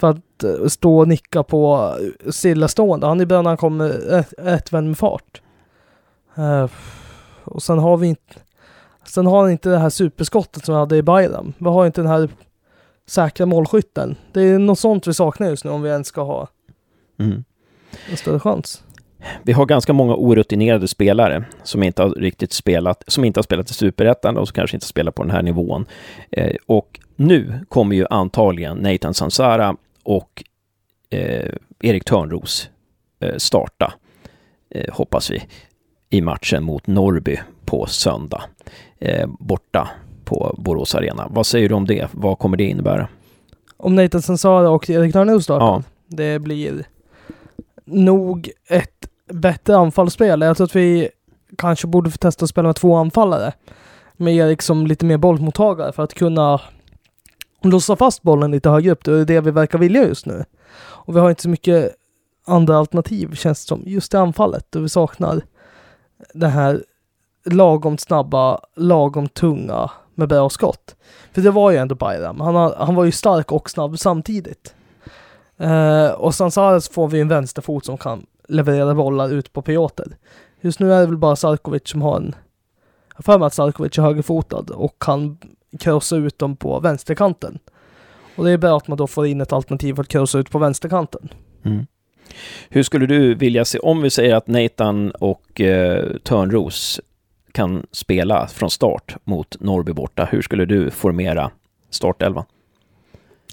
För att eh, stå och nicka på eh, stillastående. Han är bra när han kommer rättvänd med fart. Uh, och sen har vi inte... Sen har han inte det här superskottet som han hade i Bayram. Vi har inte den här säkra målskytten. Det är något sånt vi saknar just nu om vi ens ska ha mm. en större chans. Vi har ganska många orutinerade spelare som inte har riktigt spelat, som inte har spelat i Superettan och som kanske inte spelar på den här nivån. Eh, och nu kommer ju antagligen Nathan Sansara och eh, Erik Törnros eh, starta, eh, hoppas vi, i matchen mot Norrby på söndag borta på Borås Arena. Vad säger du om det? Vad kommer det innebära? Om Nathan Sansara och Erik Törnros startar? Ja. Det blir nog ett bättre anfallsspel. Jag tror att vi kanske borde få testa att spela med två anfallare. Med Erik som lite mer bollmottagare för att kunna låsa fast bollen lite högre upp. Det är det vi verkar vilja just nu. Och vi har inte så mycket andra alternativ känns det som. Just i anfallet. Och vi saknar det här lagom snabba, lagom tunga med bra skott. För det var ju ändå Bayram. Han, han var ju stark och snabb samtidigt. Uh, och Sansares får vi en vänsterfot som kan leverera bollar ut på Piotr. Just nu är det väl bara Sarkovic som har en... Jag för mig att Sarkovic är högerfotad och kan krossa ut dem på vänsterkanten. Och det är bra att man då får in ett alternativ för att krossa ut på vänsterkanten. Mm. Hur skulle du vilja se, om vi säger att Nathan och eh, Törnros kan spela från start mot Norrby borta, hur skulle du formera startelvan?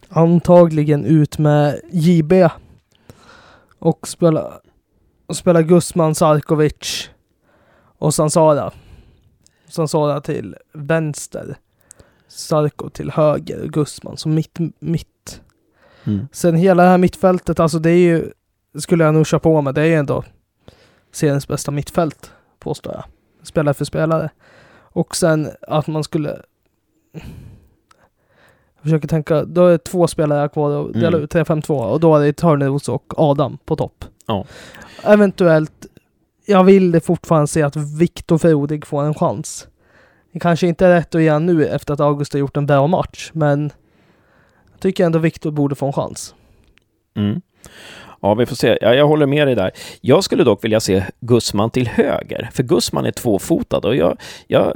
Antagligen ut med JB och spela, och spela Gusman, Sarkovic och Sansara. Sansara till vänster. Sarko till höger, Gusman som mitt. mitt. Mm. Sen hela det här mittfältet, alltså det är ju, skulle jag nog köra på med, det är ändå seriens bästa mittfält, påstår jag spelare för spelare. Och sen att man skulle... Jag försöker tänka, då är det två spelare kvar att dela mm. ut 3-5-2 och då är det Törnros och Adam på topp. Ja. Eventuellt, jag vill fortfarande se att Viktor Frodig får en chans. Det kanske inte är rätt att ge nu efter att August har gjort en bra match, men jag tycker ändå Viktor borde få en chans. Mm. Ja, vi får se. Ja, jag håller med dig där. Jag skulle dock vilja se Gussman till höger, för Gussman är tvåfotad och jag, jag,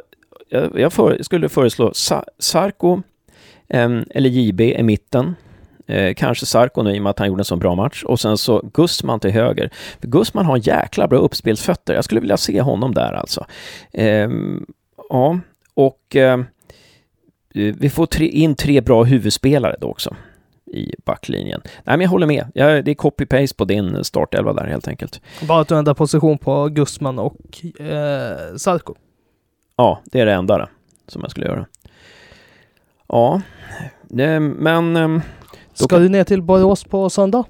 jag, jag för, skulle föreslå Sa Sarko eh, eller JB i mitten. Eh, kanske Sarko nu i och med att han gjorde en så bra match. Och sen så Gussman till höger. För Gussman har jäkla bra uppspelsfötter. Jag skulle vilja se honom där alltså. Eh, ja, och eh, vi får tre, in tre bra huvudspelare då också i backlinjen. Nej, men jag håller med. Ja, det är copy-paste på din startelva där helt enkelt. Bara att du ändrar position på Gusman och eh, Sarko. Ja, det är det enda då, som jag skulle göra. Ja, det, men... ehm, då Ska kan- du ner till Borås på söndag?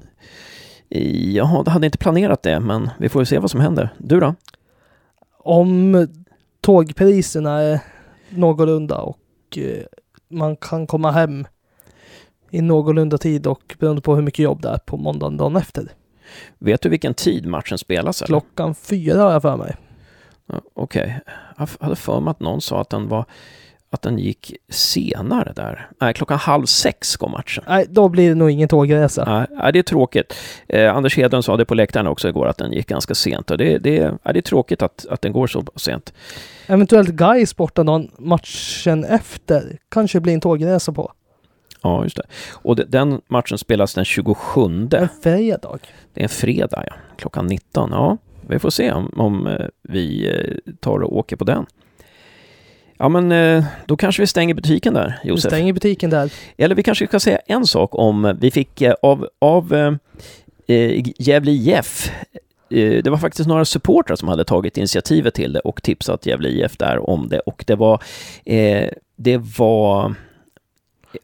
Jaha, jag hade inte planerat det, men vi får ju se vad som händer. Du då? Om tågpriserna är någorlunda och eh, man kan komma hem i någorlunda tid och beroende på hur mycket jobb det är på måndagen dagen efter. Vet du vilken tid matchen spelas? Eller? Klockan fyra har jag för mig. Ja, Okej. Jag hade för mig att någon sa att den var att den gick senare där. Nej, klockan halv sex går matchen. Nej, då blir det nog ingen tågresa. Nej, nej, det är tråkigt. Eh, Anders Hedlund sa det på läktaren också igår att den gick ganska sent. Och det, det, ja, det är tråkigt att, att den går så sent. Eventuellt Gais borta någon matchen efter. Kanske blir en tågresa på. Ja, just det. Och det, den matchen spelas den 27. En Det fredag. är en fredag, ja. Klockan 19. Ja, vi får se om, om eh, vi eh, tar och åker på den. Ja, men eh, då kanske vi stänger butiken där, Vi Josef. stänger butiken där. Eller vi kanske ska säga en sak om, vi fick av, av eh, Gävle IF, det var faktiskt några supportrar som hade tagit initiativet till det och tipsat Gävle IF där om det och det var, eh, det var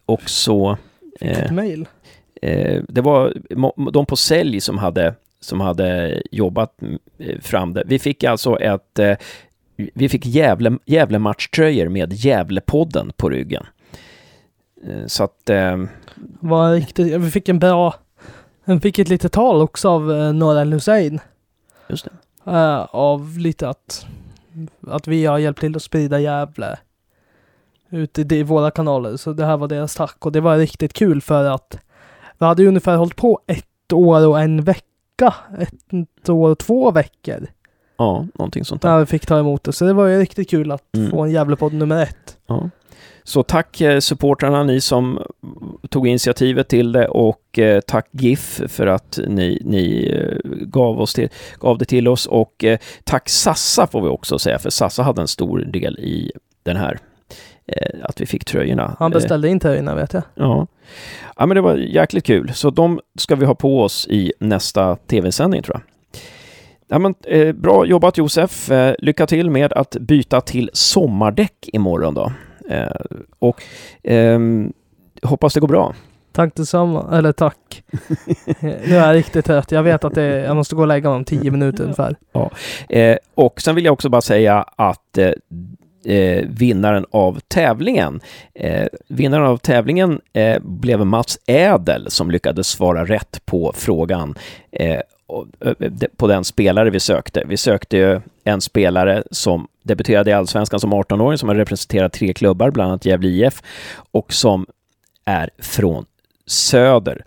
också Ett eh, mejl. eh, det var de på sälj som hade, som hade jobbat eh, fram det. Vi fick alltså ett, vi fick Gävle, Gävle-matchtröjor med Gävlepodden på ryggen. Så att, Var riktigt, vi fick en bra... Vi fick ett litet tal också av Noran Hussein. just det. av lite att, att vi har hjälpt till att sprida Gävle ut i, i våra kanaler. Så det här var deras tack och det var riktigt kul för att vi hade ju ungefär hållit på ett år och en vecka. Ett år och två veckor. Ja, någonting sånt där. När vi fick ta emot det. Så det var ju riktigt kul att Mm. få en Gävlepodd nummer ett. Ja. Så tack eh, supportrarna, ni som tog initiativet till det och eh, tack GIF för att ni, ni eh, gav, oss till, gav det till oss och tack Sassa får vi också säga, för Sassa hade en stor del i den här, att vi fick tröjorna. Han Eh, beställde in tröjorna vet jag. Ja. ja, men det var jäkligt kul. Så de ska vi ha på oss i nästa tv-sändning tror jag. Ja, men, eh, bra jobbat Josef. Eh, lycka till med att byta till sommardäck imorgon då. Eh, och ehm, hoppas det går bra. Tack detsamma. Eller tack. Eh, nu är jag riktigt trött. Jag vet att det, jag måste gå och lägga mig om tio minuter ungefär. Eh, och sen vill jag också bara säga att eh, vinnaren av tävlingen, eh, vinnaren av tävlingen eh, blev Mats Ädel som lyckades svara rätt på frågan eh, eh på den spelare vi sökte. Vi sökte ju en spelare som debuterade i Allsvenskan som 18-åring, som har representerat tre klubbar, bland annat Gävle IF, och som är från Söder.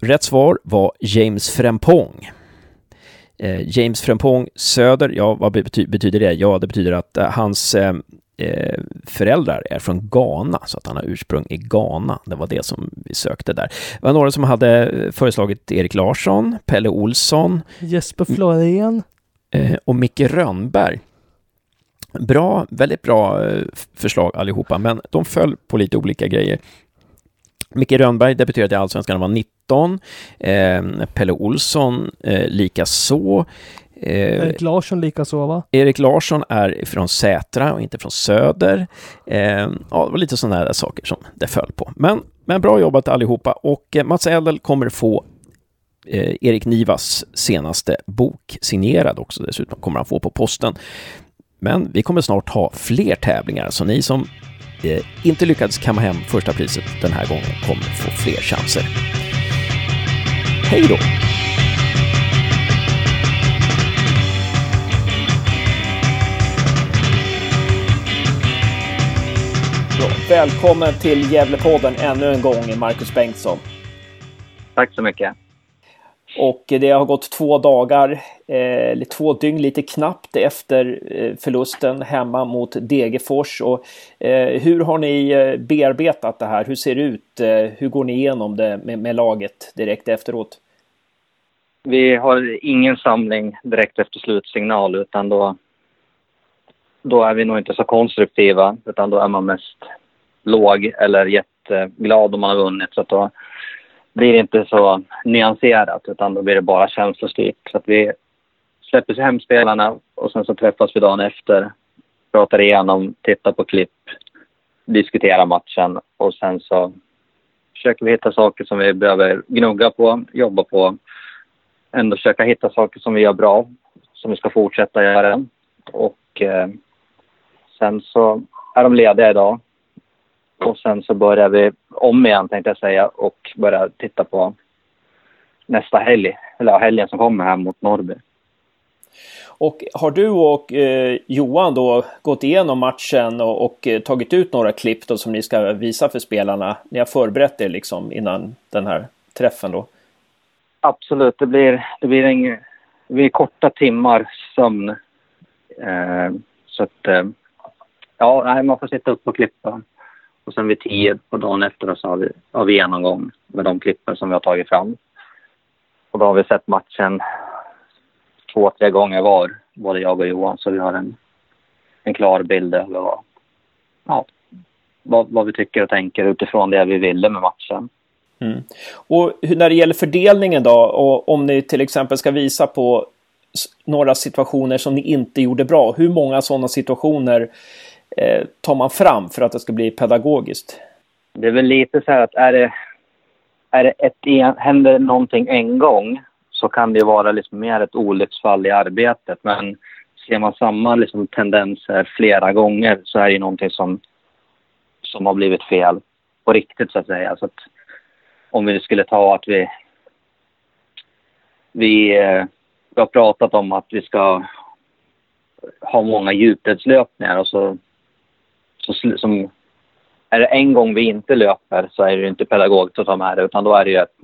Rätt svar var James Frempong. Eh, James Frempong Söder, ja vad bety- betyder det? Ja, det betyder att eh, hans eh, eh, föräldrar är från Ghana, så att han har ursprung i Ghana. Det var det som vi sökte där. Det var några som hade föreslagit Erik Larsson, Pelle Olsson Jesper Florén. eh, och Micke Rönnberg. Bra, väldigt bra förslag allihopa, men de föll på lite olika grejer. Micke Rönnberg debuterade i Allsvenskan när han var 19. Eh, Pelle Olsson eh, lika så. Eh, Erik Larsson likaså va? Erik Larsson är från Sätra och inte från Söder. Eh, ja, det var lite sådana här saker som det föll på. Men, men bra jobbat allihopa och eh, Mats Edel kommer få eh, Erik Nivas senaste bok signerad också. Dessutom kommer han få på posten. Men vi kommer snart ha fler tävlingar, så ni som eh, inte lyckades kamma hem första priset den här gången kommer få fler chanser. Hej då! Välkommen till Gävlepodden ännu en gång, Marcus Bengtsson. Tack så mycket. Och det har gått två dagar, eh, eller två dygn lite knappt efter eh, förlusten hemma mot Degerfors. Och, eh, hur har ni bearbetat det här? Hur ser det ut? Hur går ni igenom det med, med laget direkt efteråt? Vi har ingen samling direkt efter slutsignal utan då, då är vi nog inte så konstruktiva utan då är man mest låg eller jätteglad om man har vunnit. Så att då blir inte så nyanserat utan då blir det bara känslostyrt. Så att vi släpper hem spelarna och sen så träffas vi dagen efter, pratar igenom, tittar på klipp, diskuterar matchen och sen så försöker vi hitta saker som vi behöver gnugga på, jobba på. Ändå försöka hitta saker som vi gör bra, som vi ska fortsätta göra. Och eh, sen så är de lediga idag. Och sen så börjar vi om igen tänkte jag säga och börja titta på nästa helg, eller helgen som kommer här mot Norrby. Och har du och eh, Johan då gått igenom matchen och, och eh, tagit ut några klipp då som ni ska visa för spelarna? Ni har förberett er liksom innan den här träffen då? Absolut, det blir, det blir, en, det blir korta timmar sömn. Eh, så att, eh, ja, man får sitta upp och klippa. Och sen vid tio på dagen efter så har vi, har vi genomgång med de klippen som vi har tagit fram. Och då har vi sett matchen två, tre gånger var, både jag och Johan, så vi har en, en klar bild över vad, ja, vad, vad vi tycker och tänker utifrån det vi ville med matchen. Mm. Och när det gäller fördelningen då, och om ni till exempel ska visa på några situationer som ni inte gjorde bra, hur många sådana situationer eh, tar man fram för att det ska bli pedagogiskt? Det är väl lite så här att är det, är det ett, händer någonting en gång så kan det vara liksom mer ett olycksfall i arbetet. Men ser man samma liksom tendenser flera gånger så är det någonting som, som har blivit fel på riktigt så att säga. Så att om vi skulle ta att vi, vi, eh, vi har pratat om att vi ska ha många djupledslöpningar och så, som, är det en gång vi inte löper så är det inte pedagogiskt att ta med det utan då är det ju ett,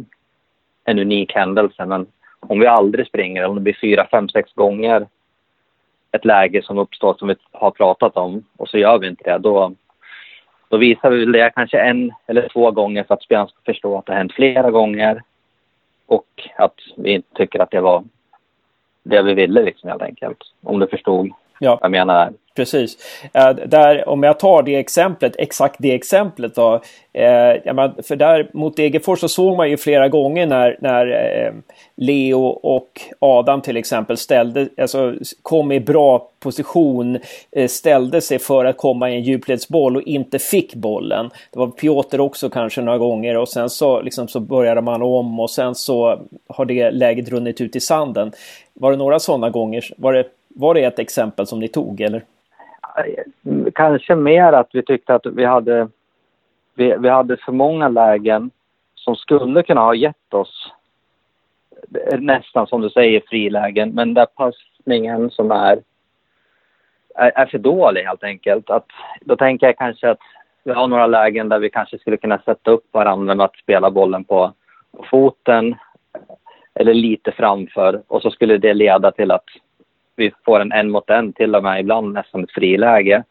en unik händelse. Men om vi aldrig springer, om det blir fyra, fem, sex gånger ett läge som uppstår som vi har pratat om och så gör vi inte det, då, då visar vi det kanske en eller två gånger för att spelarna ska förstå att det har hänt flera gånger och att vi inte tycker att det var det vi ville liksom helt enkelt. Om du förstod ja. jag menar. Precis. Uh, där, om jag tar det exemplet, exakt det exemplet då. Menar, för där mot Degerfors så såg man ju flera gånger när, när uh, Leo och Adam till exempel ställde, alltså, kom i bra position, ställde sig för att komma i en djupledsboll och inte fick bollen. Det var Piotr också kanske några gånger och sen så, liksom, så började man om och sen så har det läget runnit ut i sanden. Var det några sådana gånger? Var det, var det ett exempel som ni tog eller? kanske mer att vi tyckte att vi hade, vi, vi hade för många lägen som skulle kunna ha gett oss nästan som du säger frilägen, men där passningen som är, är, är för dålig helt enkelt. Att, då tänker jag kanske att vi har några lägen där vi kanske skulle kunna sätta upp varandra med att spela bollen på, på foten eller lite framför och så skulle det leda till att vi får en en mot en till och med ibland nästan ett friläge.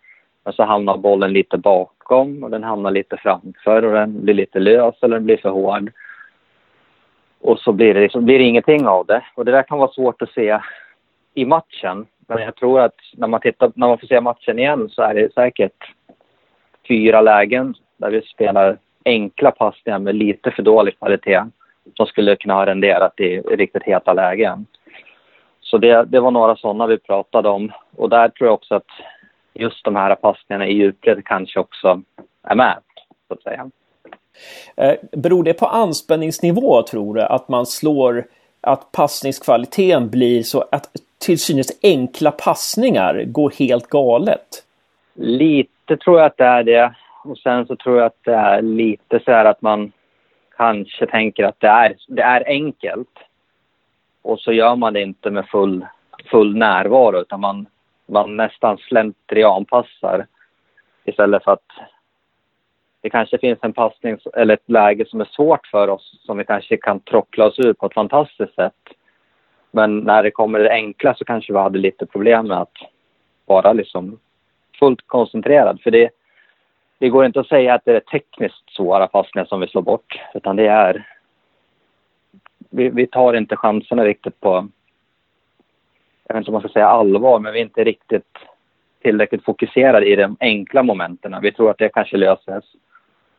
Men så hamnar bollen lite bakom och den hamnar lite framför och den blir lite lös eller den blir för hård. Och så blir det, liksom, blir det ingenting av det. Och det där kan vara svårt att se i matchen. Men jag tror att när man, tittar, när man får se matchen igen så är det säkert fyra lägen där vi spelar enkla passningar med lite för dålig kvalitet som skulle kunna ha renderat i riktigt heta lägen. Så det, det var några sådana vi pratade om. Och där tror jag också att just de här passningarna i djupled kanske också är med, så att säga. Eh, beror det på anspänningsnivå, tror du? Att man slår, att passningskvaliteten blir så att till synes enkla passningar går helt galet? Lite tror jag att det är det. Och sen så tror jag att det är lite så här att man kanske tänker att det är, det är enkelt och så gör man det inte med full, full närvaro utan man, man nästan slentrianpassar istället för att det kanske finns en passning eller ett läge som är svårt för oss som vi kanske kan trockla oss ur på ett fantastiskt sätt. Men när det kommer det enkla så kanske vi hade lite problem med att vara liksom fullt koncentrerad. För det, det går inte att säga att det är tekniskt svåra passningar som vi slår bort, utan det är vi, vi tar inte chanserna riktigt på, jag vet inte om man ska säga allvar, men vi är inte riktigt tillräckligt fokuserade i de enkla momenten. Vi tror att det kanske löses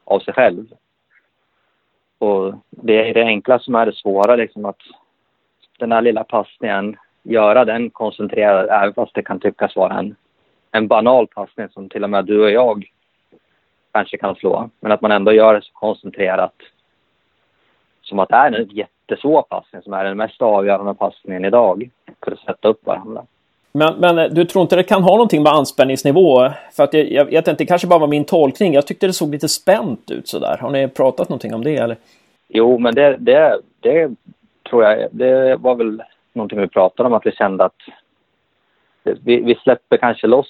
av sig själv. Och det är det enkla som är det svåra, liksom att den här lilla passningen, göra den koncentrerad, även fast det kan tyckas vara en, en banal passning som till och med du och jag kanske kan slå. Men att man ändå gör det så koncentrerat som att det är en jättesvår passning som är den mest avgörande passningen idag för att sätta upp varandra. Men, men eh, du tror inte det kan ha någonting med anspänningsnivå? För att jag, jag vet inte, det kanske bara var min tolkning. Jag tyckte det såg lite spänt ut sådär. Har ni pratat någonting om det eller? Jo, men det, det, det tror jag, det var väl någonting vi pratade om att vi kände att vi, vi släpper kanske loss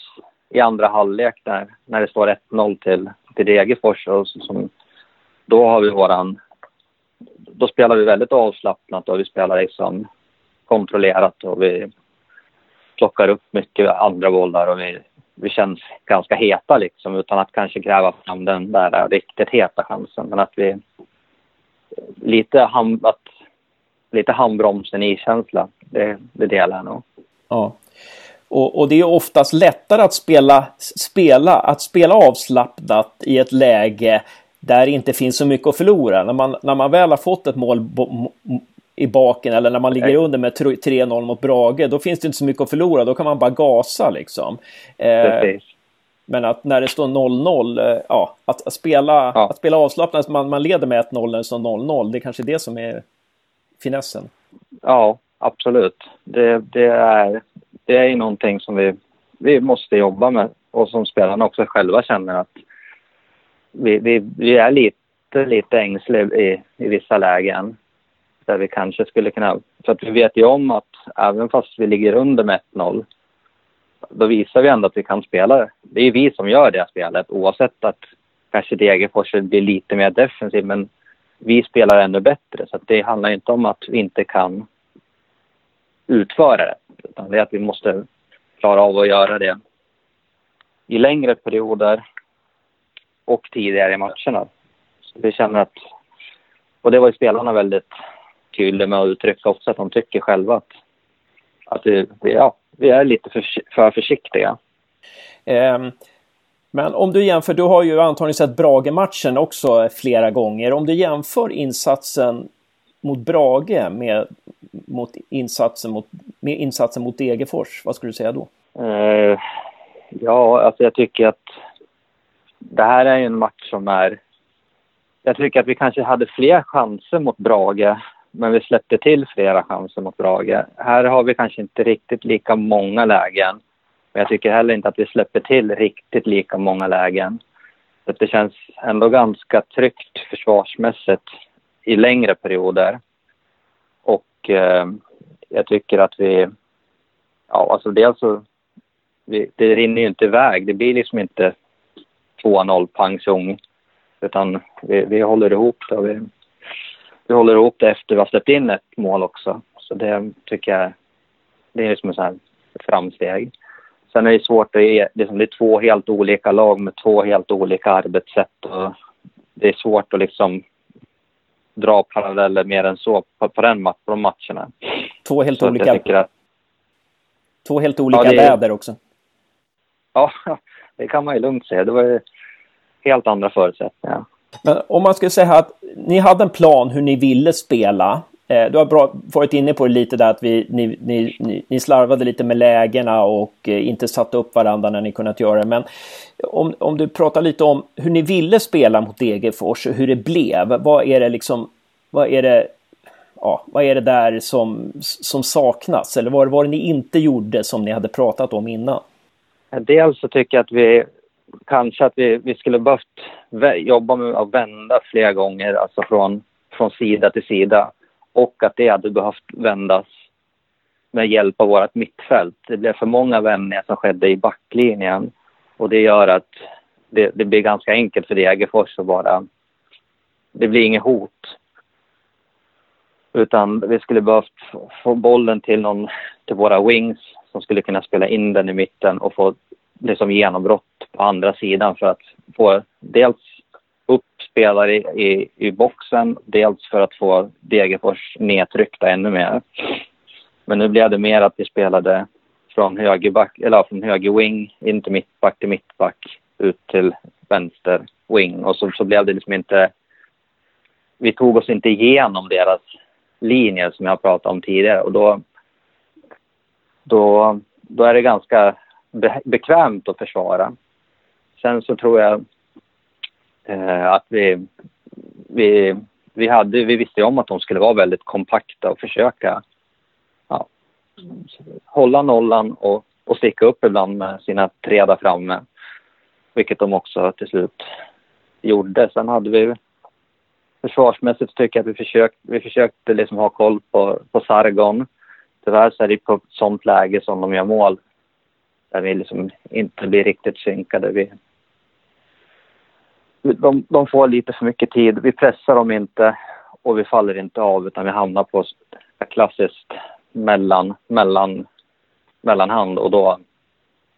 i andra halvlek där, när det står 1-0 till, till Degerfors. Och som, då har vi våran... Då spelar vi väldigt avslappnat och vi spelar liksom kontrollerat och vi plockar upp mycket andra bollar och vi, vi känns ganska heta liksom utan att kanske gräva fram den där riktigt heta chansen. Men att vi lite, ham, att, lite handbromsen i känsla, det, det delar jag nog. Ja. Och, och, det är oftast lättare att spela, spela, att spela avslappnat i ett läge där det inte finns så mycket att förlora. När man, när man väl har fått ett mål i baken eller när man ligger under med 3-0 mot Brage, då finns det inte så mycket att förlora. Då kan man bara gasa liksom. Eh, men att när det står 0-0, eh, ja, att, att, spela, ja. att spela avslappnat, man, man leder med 1-0 när det står 0-0, det är kanske det som är finessen. Ja, absolut. Det, det, är, det är någonting som vi, vi måste jobba med och som spelarna också själva känner att vi, vi, vi är lite, lite ängsliga i, i vissa lägen där vi kanske skulle kunna... För att vi vet ju om att även fast vi ligger under med 1-0 då visar vi ändå att vi kan spela. Det Det är vi som gör det spelet oavsett att kanske Degerfors blir lite mer defensiv men vi spelar ännu bättre. Så det handlar inte om att vi inte kan utföra det utan det är att vi måste klara av att göra det i längre perioder och tidigare i matcherna. Så vi känner att, och det var ju spelarna väldigt tydliga med att uttrycka också att de tycker själva att, att vi, ja, vi är lite för, för försiktiga. Um. Men om du jämför, du har ju antagligen sett Brage-matchen också flera gånger. Om du jämför insatsen mot Brage med, mot insatsen mot, med insatsen mot Degerfors, vad skulle du säga då? Uh, ja, alltså jag tycker att det här är en match som är... Jag tycker att vi kanske hade fler chanser mot Brage men vi släppte till flera chanser mot Brage. Här har vi kanske inte riktigt lika många lägen. Men jag tycker heller inte att vi släpper till riktigt lika många lägen. Så det känns ändå ganska tryggt försvarsmässigt i längre perioder. Och eh, jag tycker att vi... Ja, alltså dels så... Vi, det rinner ju inte iväg. Det blir liksom inte 2-0 pang Utan vi, vi håller ihop det. Vi, vi håller ihop det efter vi har släppt in ett mål också. Så det tycker jag det är liksom ett framsteg. Sen är det svårt att ge, liksom, det är två helt olika lag med två helt olika arbetssätt och det är svårt att liksom dra paralleller mer än så på, på, den, på de matcherna. Två helt så olika, att, två helt olika ja, det, väder också. Ja, det kan man ju lugnt säga. Det var helt andra förutsättningar. Men om man skulle säga att ni hade en plan hur ni ville spela. Eh, du har bra, varit inne på det lite där att vi, ni, ni, ni, slarvade lite med lägena och eh, inte satte upp varandra när ni kunnat göra det. Men om, om du pratar lite om hur ni ville spela mot Degerfors och hur det blev. Vad är det liksom, vad är det, ja, vad är det där som, som saknas? Eller vad var det ni inte gjorde som ni hade pratat om innan? Dels så tycker jag att vi kanske att vi, vi skulle behövt jobba med att vända flera gånger, alltså från, från sida till sida. Och att det hade behövt vändas med hjälp av vårt mittfält. Det blev för många vändningar som skedde i backlinjen. Och det gör att det, det blir ganska enkelt för Degerfors att bara... Det blir inget hot. Utan vi skulle behövt få bollen till, någon, till våra wings som skulle kunna spela in den i mitten och få liksom genombrott på andra sidan för att få dels upp spelare i, i, i boxen, dels för att få Degerfors nedtryckta ännu mer. Men nu blev det mer att vi spelade från högerback, eller från höger wing in till mittback till mittback ut till vänster wing och så, så blev det liksom inte... Vi tog oss inte igenom deras linjer som jag pratade om tidigare och då, då, då är det ganska bekvämt att försvara. Sen så tror jag eh, att vi, vi, vi, hade, vi visste om att de skulle vara väldigt kompakta och försöka ja, hålla nollan och, och sticka upp ibland med sina tre där framme. Vilket de också till slut gjorde. Sen hade vi försvarsmässigt tycker jag att vi försökte, vi försökte liksom ha koll på, på Sargon. Tyvärr så är det på ett sånt läge som de gör mål. Där vi liksom inte blir riktigt synkade. Vi, de, de får lite för mycket tid. Vi pressar dem inte och vi faller inte av utan vi hamnar på klassiskt mellan, mellan, mellanhand och då,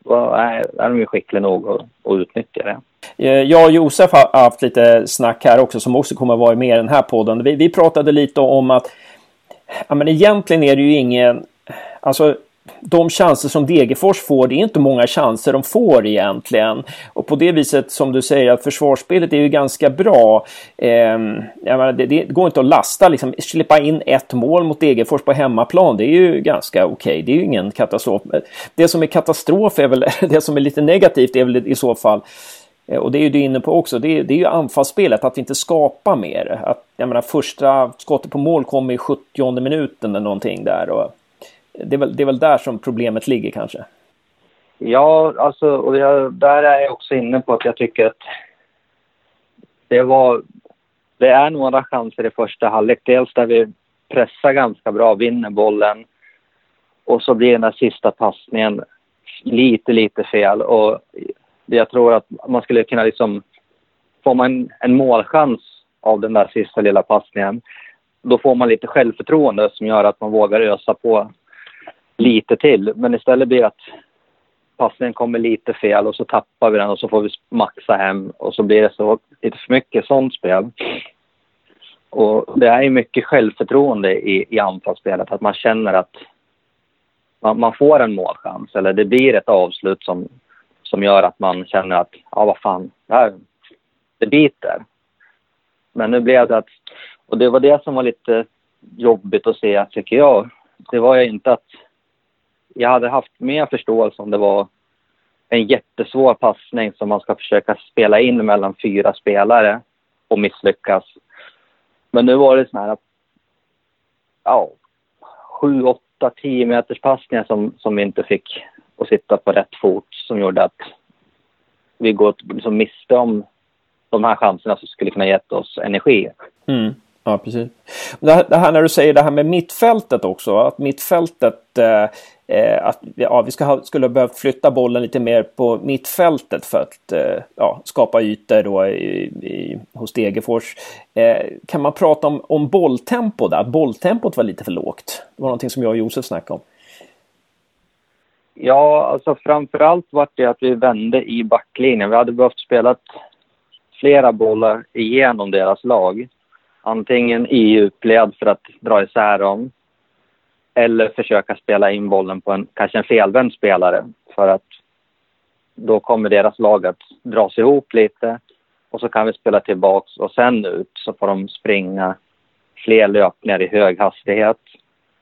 då är, är de ju skickliga nog att, att utnyttja det. Eh, jag och Josef har haft lite snack här också som också kommer att vara med i den här podden. Vi, vi pratade lite om att ja, men egentligen är det ju ingen... Alltså de chanser som Degerfors får, det är inte många chanser de får egentligen. Och på det viset som du säger att försvarsspelet är ju ganska bra. Eh, menar, det, det, går inte att lasta, liksom, släppa in ett mål mot Degerfors på hemmaplan, det är ju ganska okej. Okay. Det är ju ingen katastrof. Det som är katastrof är väl, det som är lite negativt är väl i så fall eh, och det är ju du inne på också, det är, det är ju anfallsspelet, att vi inte skapa mer. Att, jag menar, första skottet på mål kommer i 70 minuten eller någonting där. Och det, är väl, det är väl där som problemet ligger kanske. Ja, alltså, och jag, där är jag också inne på att jag tycker att det var... Det är några chanser i första halvlek. Dels där vi pressar ganska bra, vinner bollen. Och så blir den där sista passningen lite, lite fel. Och jag tror att man skulle kunna liksom... Får man en målchans av den där sista lilla passningen, då får man lite självförtroende som gör att man vågar ösa på lite till. Men istället blir det att passningen kommer lite fel och så tappar vi den och så får vi maxa hem och så blir det så lite för mycket sånt spel. Och det är ju mycket självförtroende i, i anfallsspelet, att man känner att man, man, får en målchans eller det blir ett avslut som, som gör att man känner att, ja vad fan, det, här, det biter. Men nu blev det att, och det var det som var lite jobbigt att se, tycker jag. Det var ju inte att, jag hade haft mer förståelse om det var en jättesvår passning som man ska försöka spela in mellan fyra spelare och misslyckas. Men nu var det sån här, ja, sju, åtta, tio meters passningar som, som vi inte fick att sitta på rätt fot som gjorde att vi går liksom miste om de här chanserna som skulle kunna gett oss energi. Mm. Ja, precis. Det här, det här, när du säger det här med mittfältet också, att mittfältet, eh, eh att ja, vi ska ha, skulle behövt flytta bollen lite mer på mittfältet för att eh, ja, skapa ytor då i, i, hos Degerfors. Eh, kan man prata om, om bolltempo där? Att bolltempot var lite för lågt? Det var någonting som jag och Josef snackade om. Ja, alltså framförallt var det att vi vände i backlinjen. Vi hade behövt spela flera bollar igenom deras lag. Antingen i djupled för att dra isär dem eller försöka spela in bollen på en kanske en felvänd spelare för att då kommer deras lag att dras ihop lite och så kan vi spela tillbaks och sen ut så får de springa fler löpningar i hög hastighet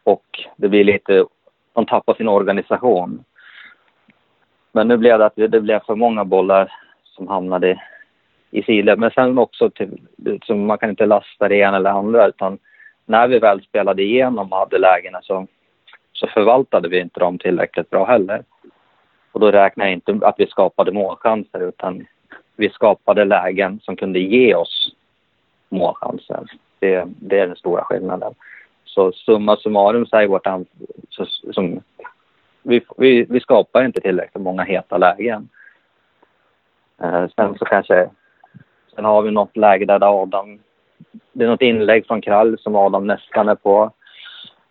och det blir lite de tappar sin organisation. Men nu blev det att det blev för många bollar som hamnade i sidled. Men sen också, till, liksom, man kan inte lasta det ena eller andra utan när vi väl spelade igenom och hade lägena så, så förvaltade vi inte dem tillräckligt bra heller. Och då räknar jag inte att vi skapade målchanser utan vi skapade lägen som kunde ge oss målchanser. Det, det är den stora skillnaden. Så summa summarum säger vårt så, som, vi, vi, vi skapar inte tillräckligt många heta lägen. Eh, sen så kanske, sen har vi något läge där Adam, det är något inlägg från Krall som Adam nästan är på.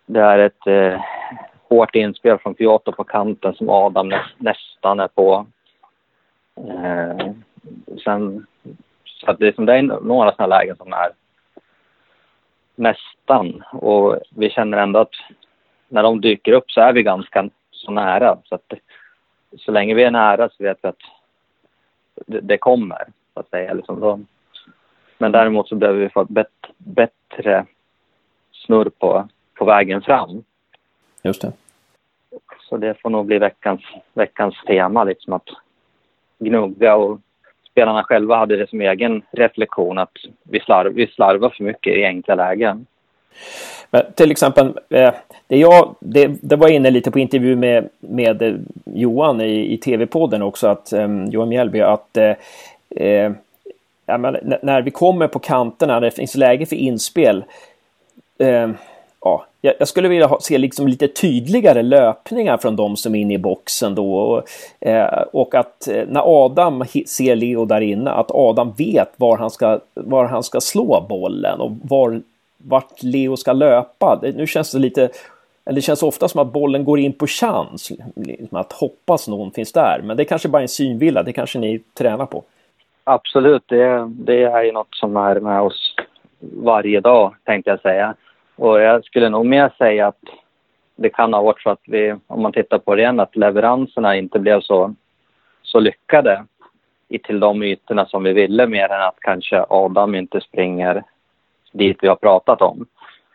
Det är ett eh, hårt inspel från Kyoto på kanten som Adam nä, nästan är på. Eh, sen, så att det, är, det är några sådana lägen som är nästan. Och vi känner ändå att när de dyker upp så är vi ganska så nära. Så, att, så länge vi är nära så vet vi att det, det kommer, så att säga. Liksom då. Men däremot så behöver vi få bet, bättre snurr på, på vägen fram. Just det. Så det får nog bli veckans, veckans tema, liksom att gnugga och spelarna själva hade det som egen reflektion att vi, slarv, vi slarvar för mycket i enkla lägen. Men till exempel, eh, det, jag, det, det var inne lite på intervju med, med eh, Johan i, i tv-podden också, att, um, Johan Mjällby, att eh, ja, men, när vi kommer på kanterna, när det finns läge för inspel, eh, ja, jag skulle vilja ha, se liksom lite tydligare löpningar från de som är inne i boxen då. Och, eh, och att eh, när Adam ser Leo där inne, att Adam vet var han ska, var han ska slå bollen och var, vart Leo ska löpa. Det, nu känns det lite, eller det känns ofta som att bollen går in på chans, liksom att hoppas någon finns där. Men det är kanske bara är en synvilla, det kanske ni tränar på. Absolut, det, det är ju något som är med oss varje dag, tänkte jag säga. Och jag skulle nog mer säga att det kan ha varit så att vi, om man tittar på det igen, att leveranserna inte blev så, så lyckade till de ytorna som vi ville mer än att kanske Adam inte springer dit vi har pratat om.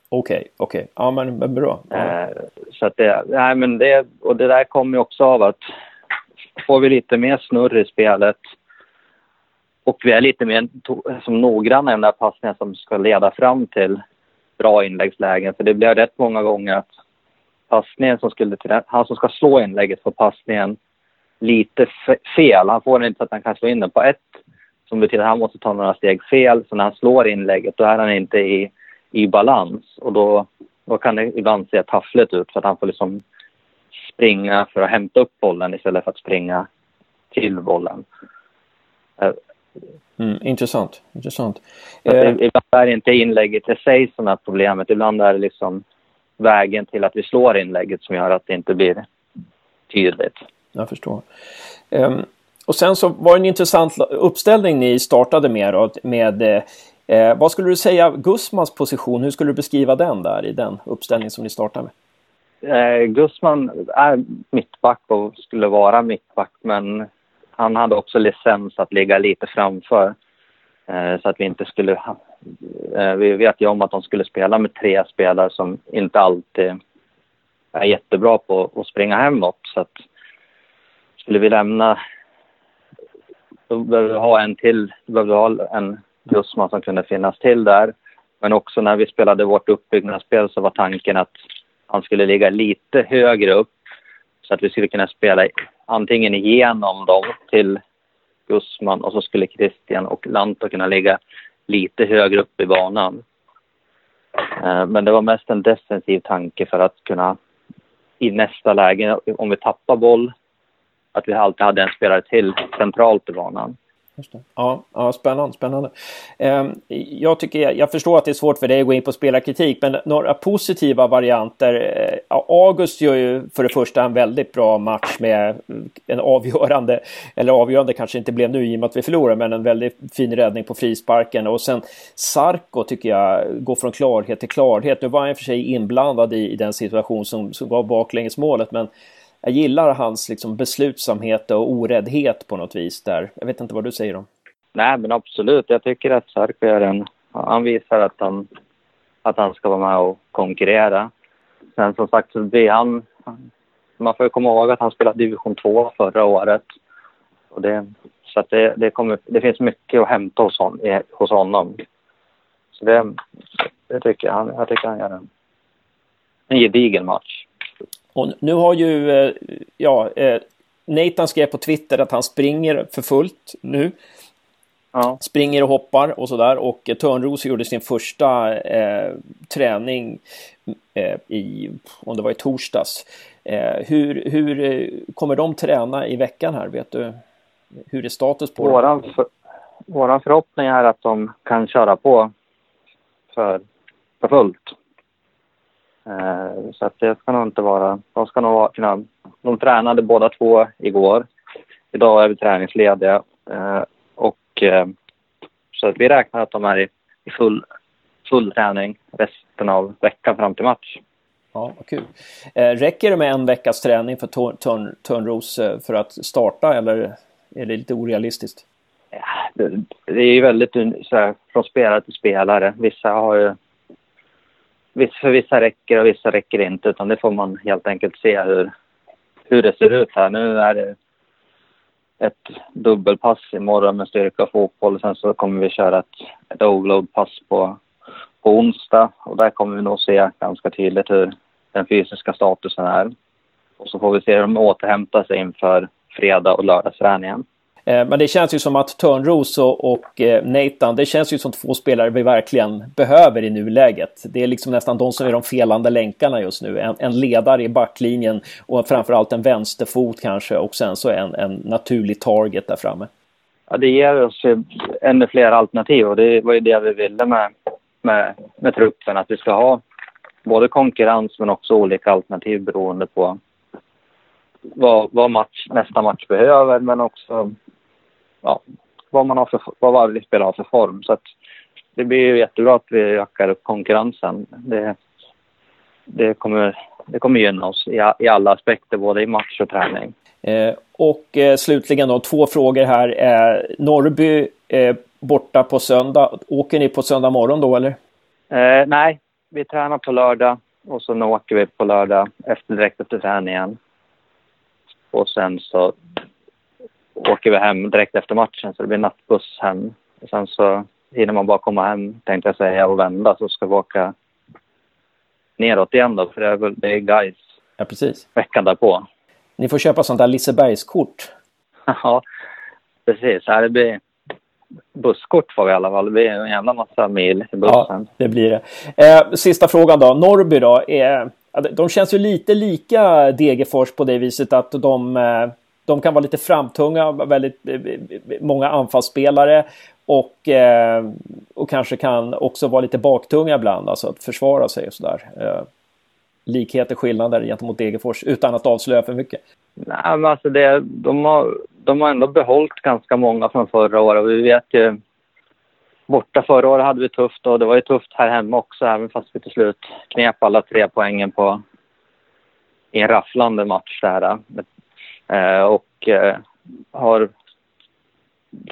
Okej, okay, okej. Okay. Ja, men bra. Ja. Eh, så att det, nej men det, och det där kommer ju också av att får vi lite mer snurr i spelet och vi är lite mer som noggranna i de där passningarna som ska leda fram till bra inläggslägen. För det blir rätt många gånger att passningen som skulle till han som ska slå inlägget får passningen lite fel. Han får den inte så att han kan slå in den på ett som betyder att han måste ta några steg fel. Så när han slår inlägget då är han inte i, i balans och då, då kan det ibland se taffligt ut för att han får liksom springa för att hämta upp bollen istället för att springa till bollen. Eh, Mm, intressant. intressant. Eh. Ibland är det inte inlägget i sig som är problemet. Ibland är det liksom vägen till att vi slår inlägget som gör att det inte blir tydligt. Jag förstår. Um, och sen så var det en intressant uppställning ni startade med. Då, med eh, vad skulle du säga Gusmans position? Hur skulle du beskriva den där i den uppställning som ni startade med? Eh, Gusman är mittback och skulle vara mittback men han hade också licens att ligga lite framför. Eh, så att vi inte skulle... Eh, vi vet ju om att de skulle spela med tre spelare som inte alltid är jättebra på att springa hemåt. Så att skulle vi lämna... Då behöver vi ha en till. Då behöver vi ha en Gusman som kunde finnas till där. Men också när vi spelade vårt uppbyggnadsspel så var tanken att han skulle ligga lite högre upp så att vi skulle kunna spela antingen igenom dem till Gusman och så skulle Christian och Lantto kunna ligga lite högre upp i banan. Eh, men det var mest en defensiv tanke för att kunna i nästa läge, om vi tappar boll, att vi alltid hade en spelare till centralt i banan. Ja, ja, spännande. spännande. Ehm, jag, tycker, jag förstår att det är svårt för dig att gå in på spelarkritik, men några positiva varianter. Eh, August gör ju för det första en väldigt bra match med eh, en avgörande, eller avgörande kanske inte blev nu i och med att vi förlorade, men en väldigt fin räddning på frisparken. Och sen Sarko tycker jag går från klarhet till klarhet. Nu var han i och för sig inblandad i, i den situation som, som gav baklängesmålet, men jag gillar hans liksom beslutsamhet och oräddhet på något vis där. Jag vet inte vad du säger om. Nej, men absolut. Jag tycker att Sarko är en... Han visar att han, att han ska vara med och konkurrera. Sen som sagt så blir han... Man får komma ihåg att han spelade division 2 förra året. Och det, så att det, det, kommer, det finns mycket att hämta hos, hon, hos honom. Så det, det tycker jag. Jag tycker han gör en, en gedigen match. Och nu har ju, eh, ja, eh, Nathan skrev på Twitter att han springer för fullt nu. Ja. Springer och hoppar och sådär. Och Törnros gjorde sin första eh, träning eh, i, om det var i torsdags. Eh, hur, hur eh, kommer de träna i veckan här? Vet du? Hur är status på våran för, Våran förhoppning är att de kan köra på för, för fullt. Eh, så att det ska nog inte vara... De ska nog kunna... De tränade båda två igår. Idag är vi träningslediga. Eh, och, eh, så att vi räknar att de är i, full, full träning resten av veckan fram till match. Ja, vad kul. Räcker det med en veckas träning för Törn, Törnros eh, för att starta eller är det lite orealistiskt? Ja, det, det är ju väldigt så här, från spelare till spelare. Vissa har ju... För vissa räcker och vissa räcker inte, utan det får man helt enkelt se hur, hur det ser ut här. Nu är det ett dubbelpass imorgon med styrka och fotboll. Sen så kommer vi köra ett, ett overload-pass på, på onsdag. Och där kommer vi nog se ganska tydligt hur den fysiska statusen är. Och så får vi se hur de återhämtar sig inför fredag och lördagsträningen. Eh, men det känns ju som att Törnros och eh, Nathan, det känns ju som två spelare vi verkligen behöver i nuläget. Det är liksom nästan de som är de felande länkarna just nu. En, en ledare i backlinjen och framförallt en vänsterfot kanske och sen så en, en naturlig target där framme. Ja, det ger oss ännu fler alternativ och det var ju det vi ville med, med, med truppen, att vi ska ha både konkurrens men också olika alternativ beroende på vad, vad match, nästa match behöver men också ja, vad, man har för, vad varje spelare har för form. Så det blir ju jättebra att vi ökar upp konkurrensen. Det, det, kommer, det kommer gynna oss i, i alla aspekter, både i match och träning. Eh, och eh, slutligen då två frågor här. Eh, Norrby eh, borta på söndag. Åker ni på söndag morgon då eller? Eh, nej, vi tränar på lördag och så åker vi på lördag efter, direkt efter träningen. Och sen så åker vi hem direkt efter matchen så det blir nattbuss hem. Och sen så hinner man bara komma hem tänkte jag säga och vända så ska vi åka neråt igen då för det är, väl, det är guys ja, precis. veckan därpå. Ni får köpa sånt där Lisebergskort. ja, precis. Ja, det blir busskort får vi i alla fall. Det blir en jävla massa mil i bussen. Ja, det blir det. Eh, sista frågan då. Norrby då. Är, de känns ju lite lika Degerfors på det viset att de eh, de kan vara lite framtunga, väldigt eh, eh, många anfallsspelare och, och kanske kan också vara lite baktunga ibland, alltså att försvara sig och sådär. Likheter, skillnader gentemot Degerfors utan att avslöja för mycket. Nej, men alltså det, de, har, de har ändå behållit ganska många från förra året vi vet ju Borta förra året hade vi tufft och det var ju tufft här hemma också även fast vi till slut knep alla tre poängen på i en rafflande match där. Eh, och eh, har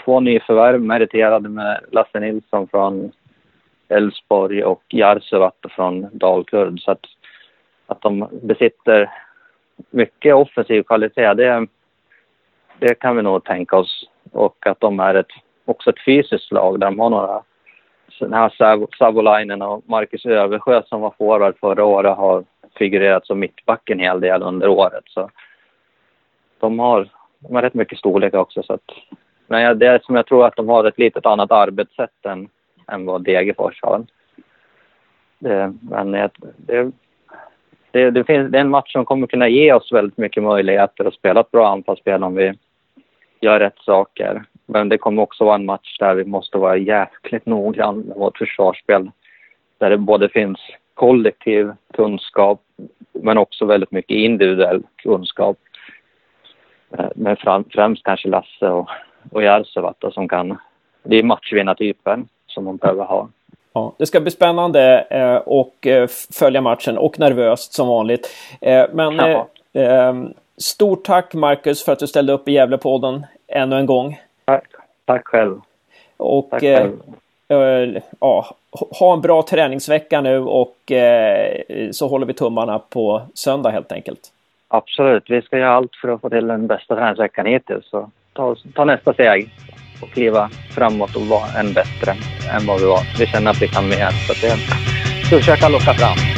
två nyförvärv meriterade med Lasse Nilsson från Elfsborg och Jarsuvat från Dalkurd. Så att, att de besitter mycket offensiv kvalitet, det, det kan vi nog tänka oss. Och att de är ett, också ett fysiskt lag där de har några den här Savolainen och Marcus Översjö som var forward förra året har figurerat som mittback en hel del under året. Så de har, de har rätt mycket storlek också. Så att, men det är som jag tror att de har ett litet annat arbetssätt än, än vad Degerfors har. Det, men det, det, det, det, finns, det är en match som kommer kunna ge oss väldigt mycket möjligheter att spela ett bra anfallsspel om vi gör rätt saker. Men det kommer också vara en match där vi måste vara jäkligt noggranna med vårt försvarsspel. Där det både finns kollektiv kunskap men också väldigt mycket individuell kunskap. Eh, men fram, främst kanske Lasse och, och Järvsövatta som kan... Det är matchvinnartyper som man behöver ha. Ja, det ska bli spännande eh, och eh, följa matchen och nervöst som vanligt. Eh, men eh, eh, stort tack Marcus för att du ställde upp i Gävlepodden ännu en gång. Tack, tack själv. Och tack själv. ja, ha en bra träningsvecka nu och så håller vi tummarna på söndag helt enkelt. Absolut, vi ska göra allt för att få till den bästa träningsveckan hittills. Så ta, ta nästa steg och kliva framåt och vara än bättre än vad vi var. Vi känner att vi kan mer. Så det ska vi försöka locka fram.